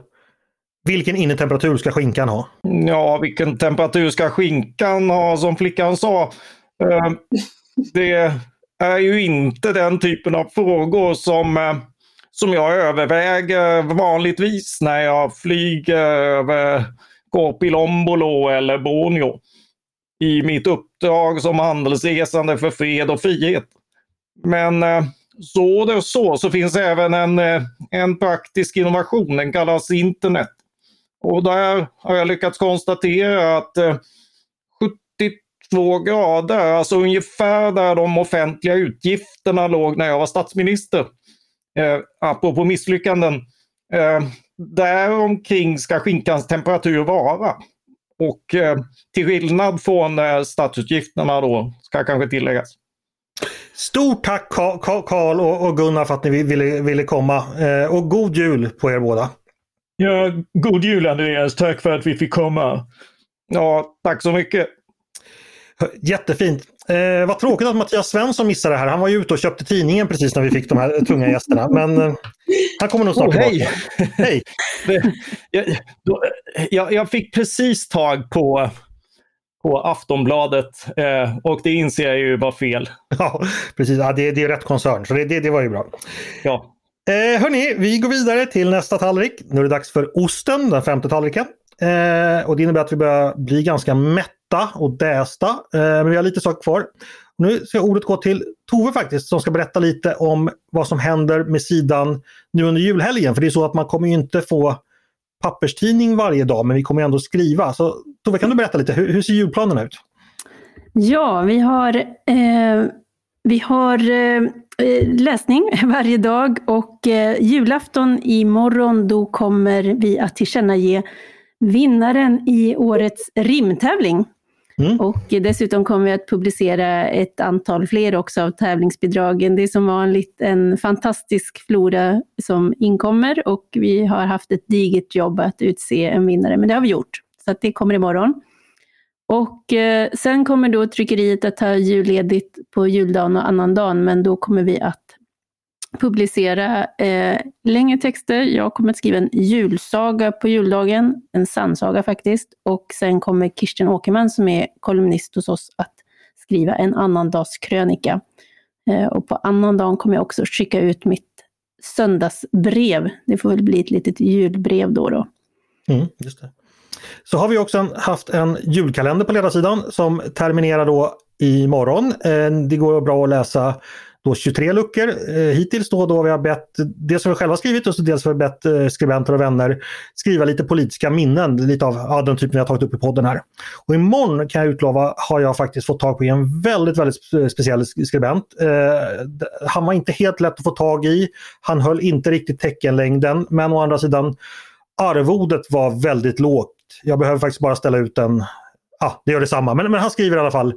Vilken innetemperatur ska skinkan ha? Ja, vilken temperatur ska skinkan ha som flickan sa? Eh, det är ju inte den typen av frågor som eh, som jag överväger vanligtvis när jag flyger över Korpilombolo eller Borneo i mitt uppdrag som handelsresande för fred och frihet. Men eh, så det så, så finns även en, eh, en praktisk innovation, den kallas internet. Och där har jag lyckats konstatera att eh, 72 grader, alltså ungefär där de offentliga utgifterna låg när jag var statsminister, eh, apropå misslyckanden, eh, däromkring ska skinkans temperatur vara. Och eh, till skillnad från eh, statsutgifterna då, ska kanske tilläggas. Stort tack Karl och Gunnar för att ni ville, ville komma. Eh, och god jul på er båda. Ja, god jul Andreas. Tack för att vi fick komma. Ja, tack så mycket. Jättefint. Eh, vad tråkigt att Mattias Svensson missade det här. Han var ju ute och köpte tidningen precis när vi fick de här tunga gästerna. Men eh, han kommer nog snart oh. Hej! hej. jag, då, jag, jag, fick precis tag på, på Aftonbladet eh, och det inser jag ju var fel. Ja, precis. Ja, det, det är rätt koncern, så det, det, det var ju bra. Ja. Eh, hörni, vi går vidare till nästa tallrik. Nu är det dags för osten, den femte tallriken. Eh, och det innebär att vi börjar bli ganska mätta och dästa. Eh, men vi har lite saker kvar. Nu ska ordet gå till Tove faktiskt som ska berätta lite om vad som händer med sidan nu under julhelgen. För det är så att man kommer ju inte få papperstidning varje dag men vi kommer ändå skriva. Så Tove kan du berätta lite, hur, hur ser julplanen ut? Ja, vi har, eh, vi har eh, läsning <laughs> varje dag och eh, julafton imorgon då kommer vi att tillkännage vinnaren i årets rimtävling. Mm. Och dessutom kommer vi att publicera ett antal fler också av tävlingsbidragen. Det är som vanligt en fantastisk flora som inkommer och vi har haft ett digert jobb att utse en vinnare, men det har vi gjort. Så det kommer imorgon. Och eh, sen kommer då tryckeriet att ta julledigt på juldagen och annandagen, men då kommer vi att publicera eh, längre texter. Jag kommer att skriva en julsaga på juldagen, en sannsaga faktiskt. Och sen kommer Kirsten Åkerman som är kolumnist hos oss att skriva en annandagskrönika. Eh, och på annandagen kommer jag också skicka ut mitt söndagsbrev. Det får väl bli ett litet julbrev då. då. Mm, just det. Så har vi också haft en julkalender på ledarsidan som terminerar då imorgon. Eh, det går bra att läsa då 23 luckor eh, hittills. Då, då vi har bett, dels har vi själva skrivit och så dels har vi bett eh, skribenter och vänner skriva lite politiska minnen, lite av ja, den typen vi har tagit upp i podden här. Och imorgon kan jag utlova har jag faktiskt fått tag på en väldigt, väldigt speciell skribent. Eh, han var inte helt lätt att få tag i. Han höll inte riktigt teckenlängden men å andra sidan arvodet var väldigt lågt. Jag behöver faktiskt bara ställa ut en, ja det gör detsamma, men, men han skriver i alla fall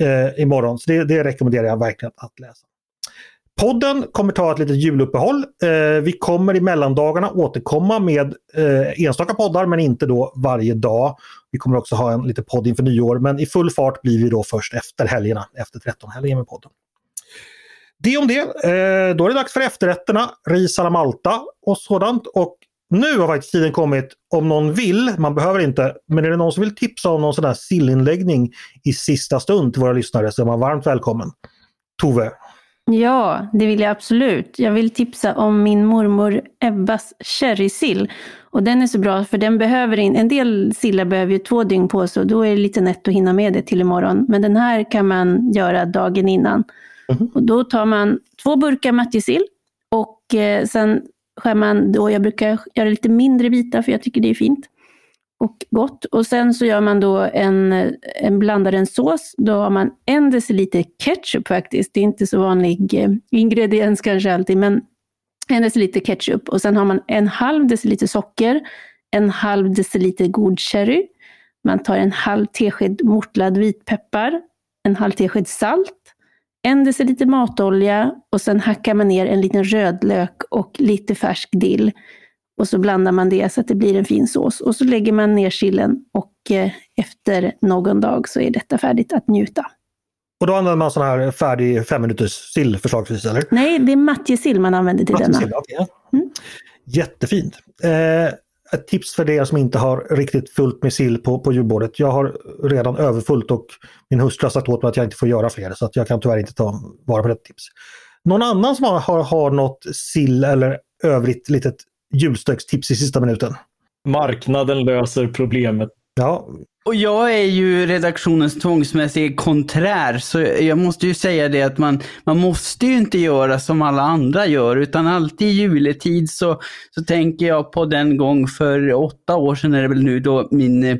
eh, imorgon. Så det, det rekommenderar jag verkligen att läsa. Podden kommer ta ett litet juluppehåll. Eh, vi kommer i mellandagarna återkomma med eh, enstaka poddar men inte då varje dag. Vi kommer också ha en liten podd inför nyår men i full fart blir vi då först efter helgerna, efter 13-helgen med podden. Det om det. Eh, då är det dags för efterrätterna, ris alla Malta och sådant. Och nu har faktiskt tiden kommit, om någon vill, man behöver inte, men är det någon som vill tipsa om någon sån här sillinläggning i sista stund till våra lyssnare så är man varmt välkommen. Tove, Ja, det vill jag absolut. Jag vill tipsa om min mormor Ebbas sherrysill. Och den är så bra för den behöver in, en del sillar behöver ju två dygn på sig och då är det lite nätt att hinna med det till imorgon. Men den här kan man göra dagen innan. Mm. Och då tar man två burkar matjessill och eh, sen skärman då, jag brukar göra lite mindre bitar för jag tycker det är fint och gott. Och sen så gör man då en, en blandar en sås. Då har man en deciliter ketchup faktiskt. Det är inte så vanlig eh, ingrediens kanske alltid, men en deciliter ketchup. Och sen har man en halv deciliter socker, en halv deciliter god sherry. Man tar en halv tesked mortlad vitpeppar, en halv tesked salt, en deciliter matolja och sen hackar man ner en liten rödlök och lite färsk dill. Och så blandar man det så att det blir en fin sås. Och så lägger man ner sillen och eh, efter någon dag så är detta färdigt att njuta. Och då använder man sån här färdig fem minuters sill förslagsvis eller? Nej, det är matjessill man använder till denna. Okay. Mm. Jättefint! Eh, ett tips för er som inte har riktigt fullt med sill på, på julbordet. Jag har redan överfullt och min hustru har sagt åt mig att jag inte får göra fler så att jag kan tyvärr inte ta vara på detta tips. Någon annan som har, har, har något sill eller övrigt litet julstökstips i sista minuten. Marknaden löser problemet. Ja. Och jag är ju redaktionens tvångsmässige konträr, så jag måste ju säga det att man, man måste ju inte göra som alla andra gör, utan alltid i juletid så, så tänker jag på den gång för åtta år sedan är det väl nu då min eh,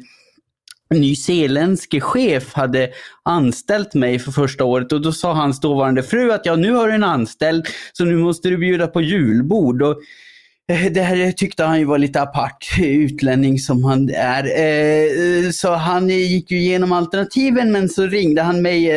nyzeeländske chef hade anställt mig för första året och då sa hans dåvarande fru att ja, nu har du en anställd så nu måste du bjuda på julbord. Och Eh, det här tyckte han ju var lite apart, eh, utlänning som han är. Eh, så han gick ju igenom alternativen men så ringde han mig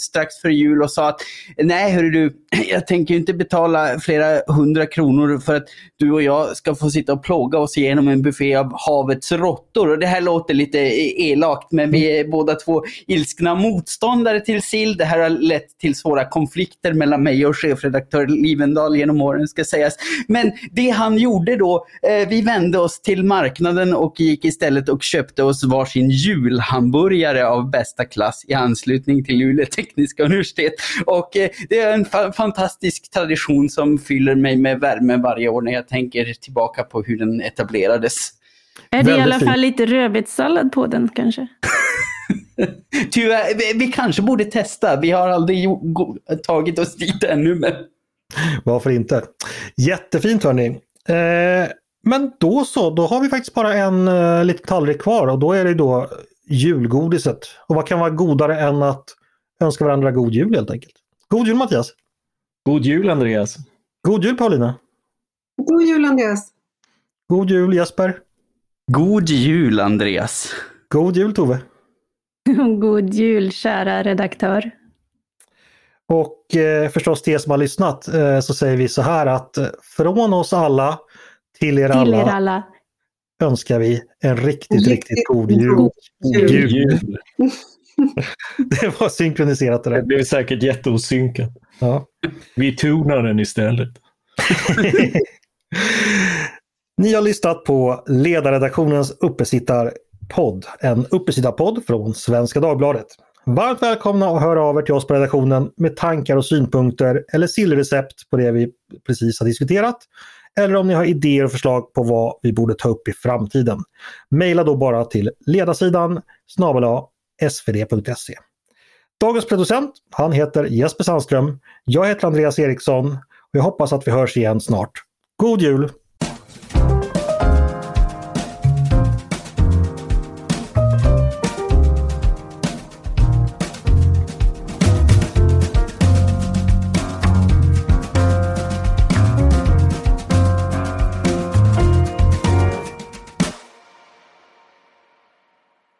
strax före jul och sa att nej hörru du, <clears throat> jag tänker inte betala flera hundra kronor för att du och jag ska få sitta och plåga oss igenom en buffé av havets råttor. Och det här låter lite elakt men vi är båda två ilskna motståndare till sill. Det här har lett till svåra konflikter mellan mig och chefredaktör Livendal genom åren ska sägas. Men det han gjorde då, eh, vi vände oss till marknaden och gick istället och köpte oss varsin julhamburgare av bästa klass i anslutning till Luleå tekniska universitet. Och eh, det är en fa fantastisk tradition som fyller mig med värme varje år när jag tänker tillbaka på hur den etablerades. Är det i alla fall lite rödbetssallad på den kanske? <laughs> Tyvärr, vi, vi kanske borde testa. Vi har aldrig tagit oss dit ännu. Men... Varför inte? Jättefint hörni. Eh, men då så, då har vi faktiskt bara en uh, liten tallrik kvar och då är det då julgodiset. Och vad kan vara godare än att önska varandra god jul helt enkelt. God jul Mattias! God jul Andreas! God jul Paulina! God jul Andreas! God jul Jesper! God jul Andreas! God jul Tove! <laughs> God jul kära redaktör! Och eh, förstås till er som har lyssnat eh, så säger vi så här att eh, från oss alla till er, Till alla, er alla. önskar vi en riktigt, riktigt, Riktigt god jul. god jul. jul. <laughs> Det var synkroniserat det Det där. blev säkert jätteosynkat. Ja. Vi tonar den istället. <laughs> Ni har lyssnat på Ledarredaktionens uppesittarpodd. En uppesittarpodd från Svenska Dagbladet. Varmt välkomna att höra av er till oss på redaktionen med tankar och synpunkter eller sillrecept på det vi precis har diskuterat. Eller om ni har idéer och förslag på vad vi borde ta upp i framtiden. Maila då bara till ledarsidan snabel svd.se. Dagens producent, han heter Jesper Sandström. Jag heter Andreas Eriksson och jag hoppas att vi hörs igen snart. God jul!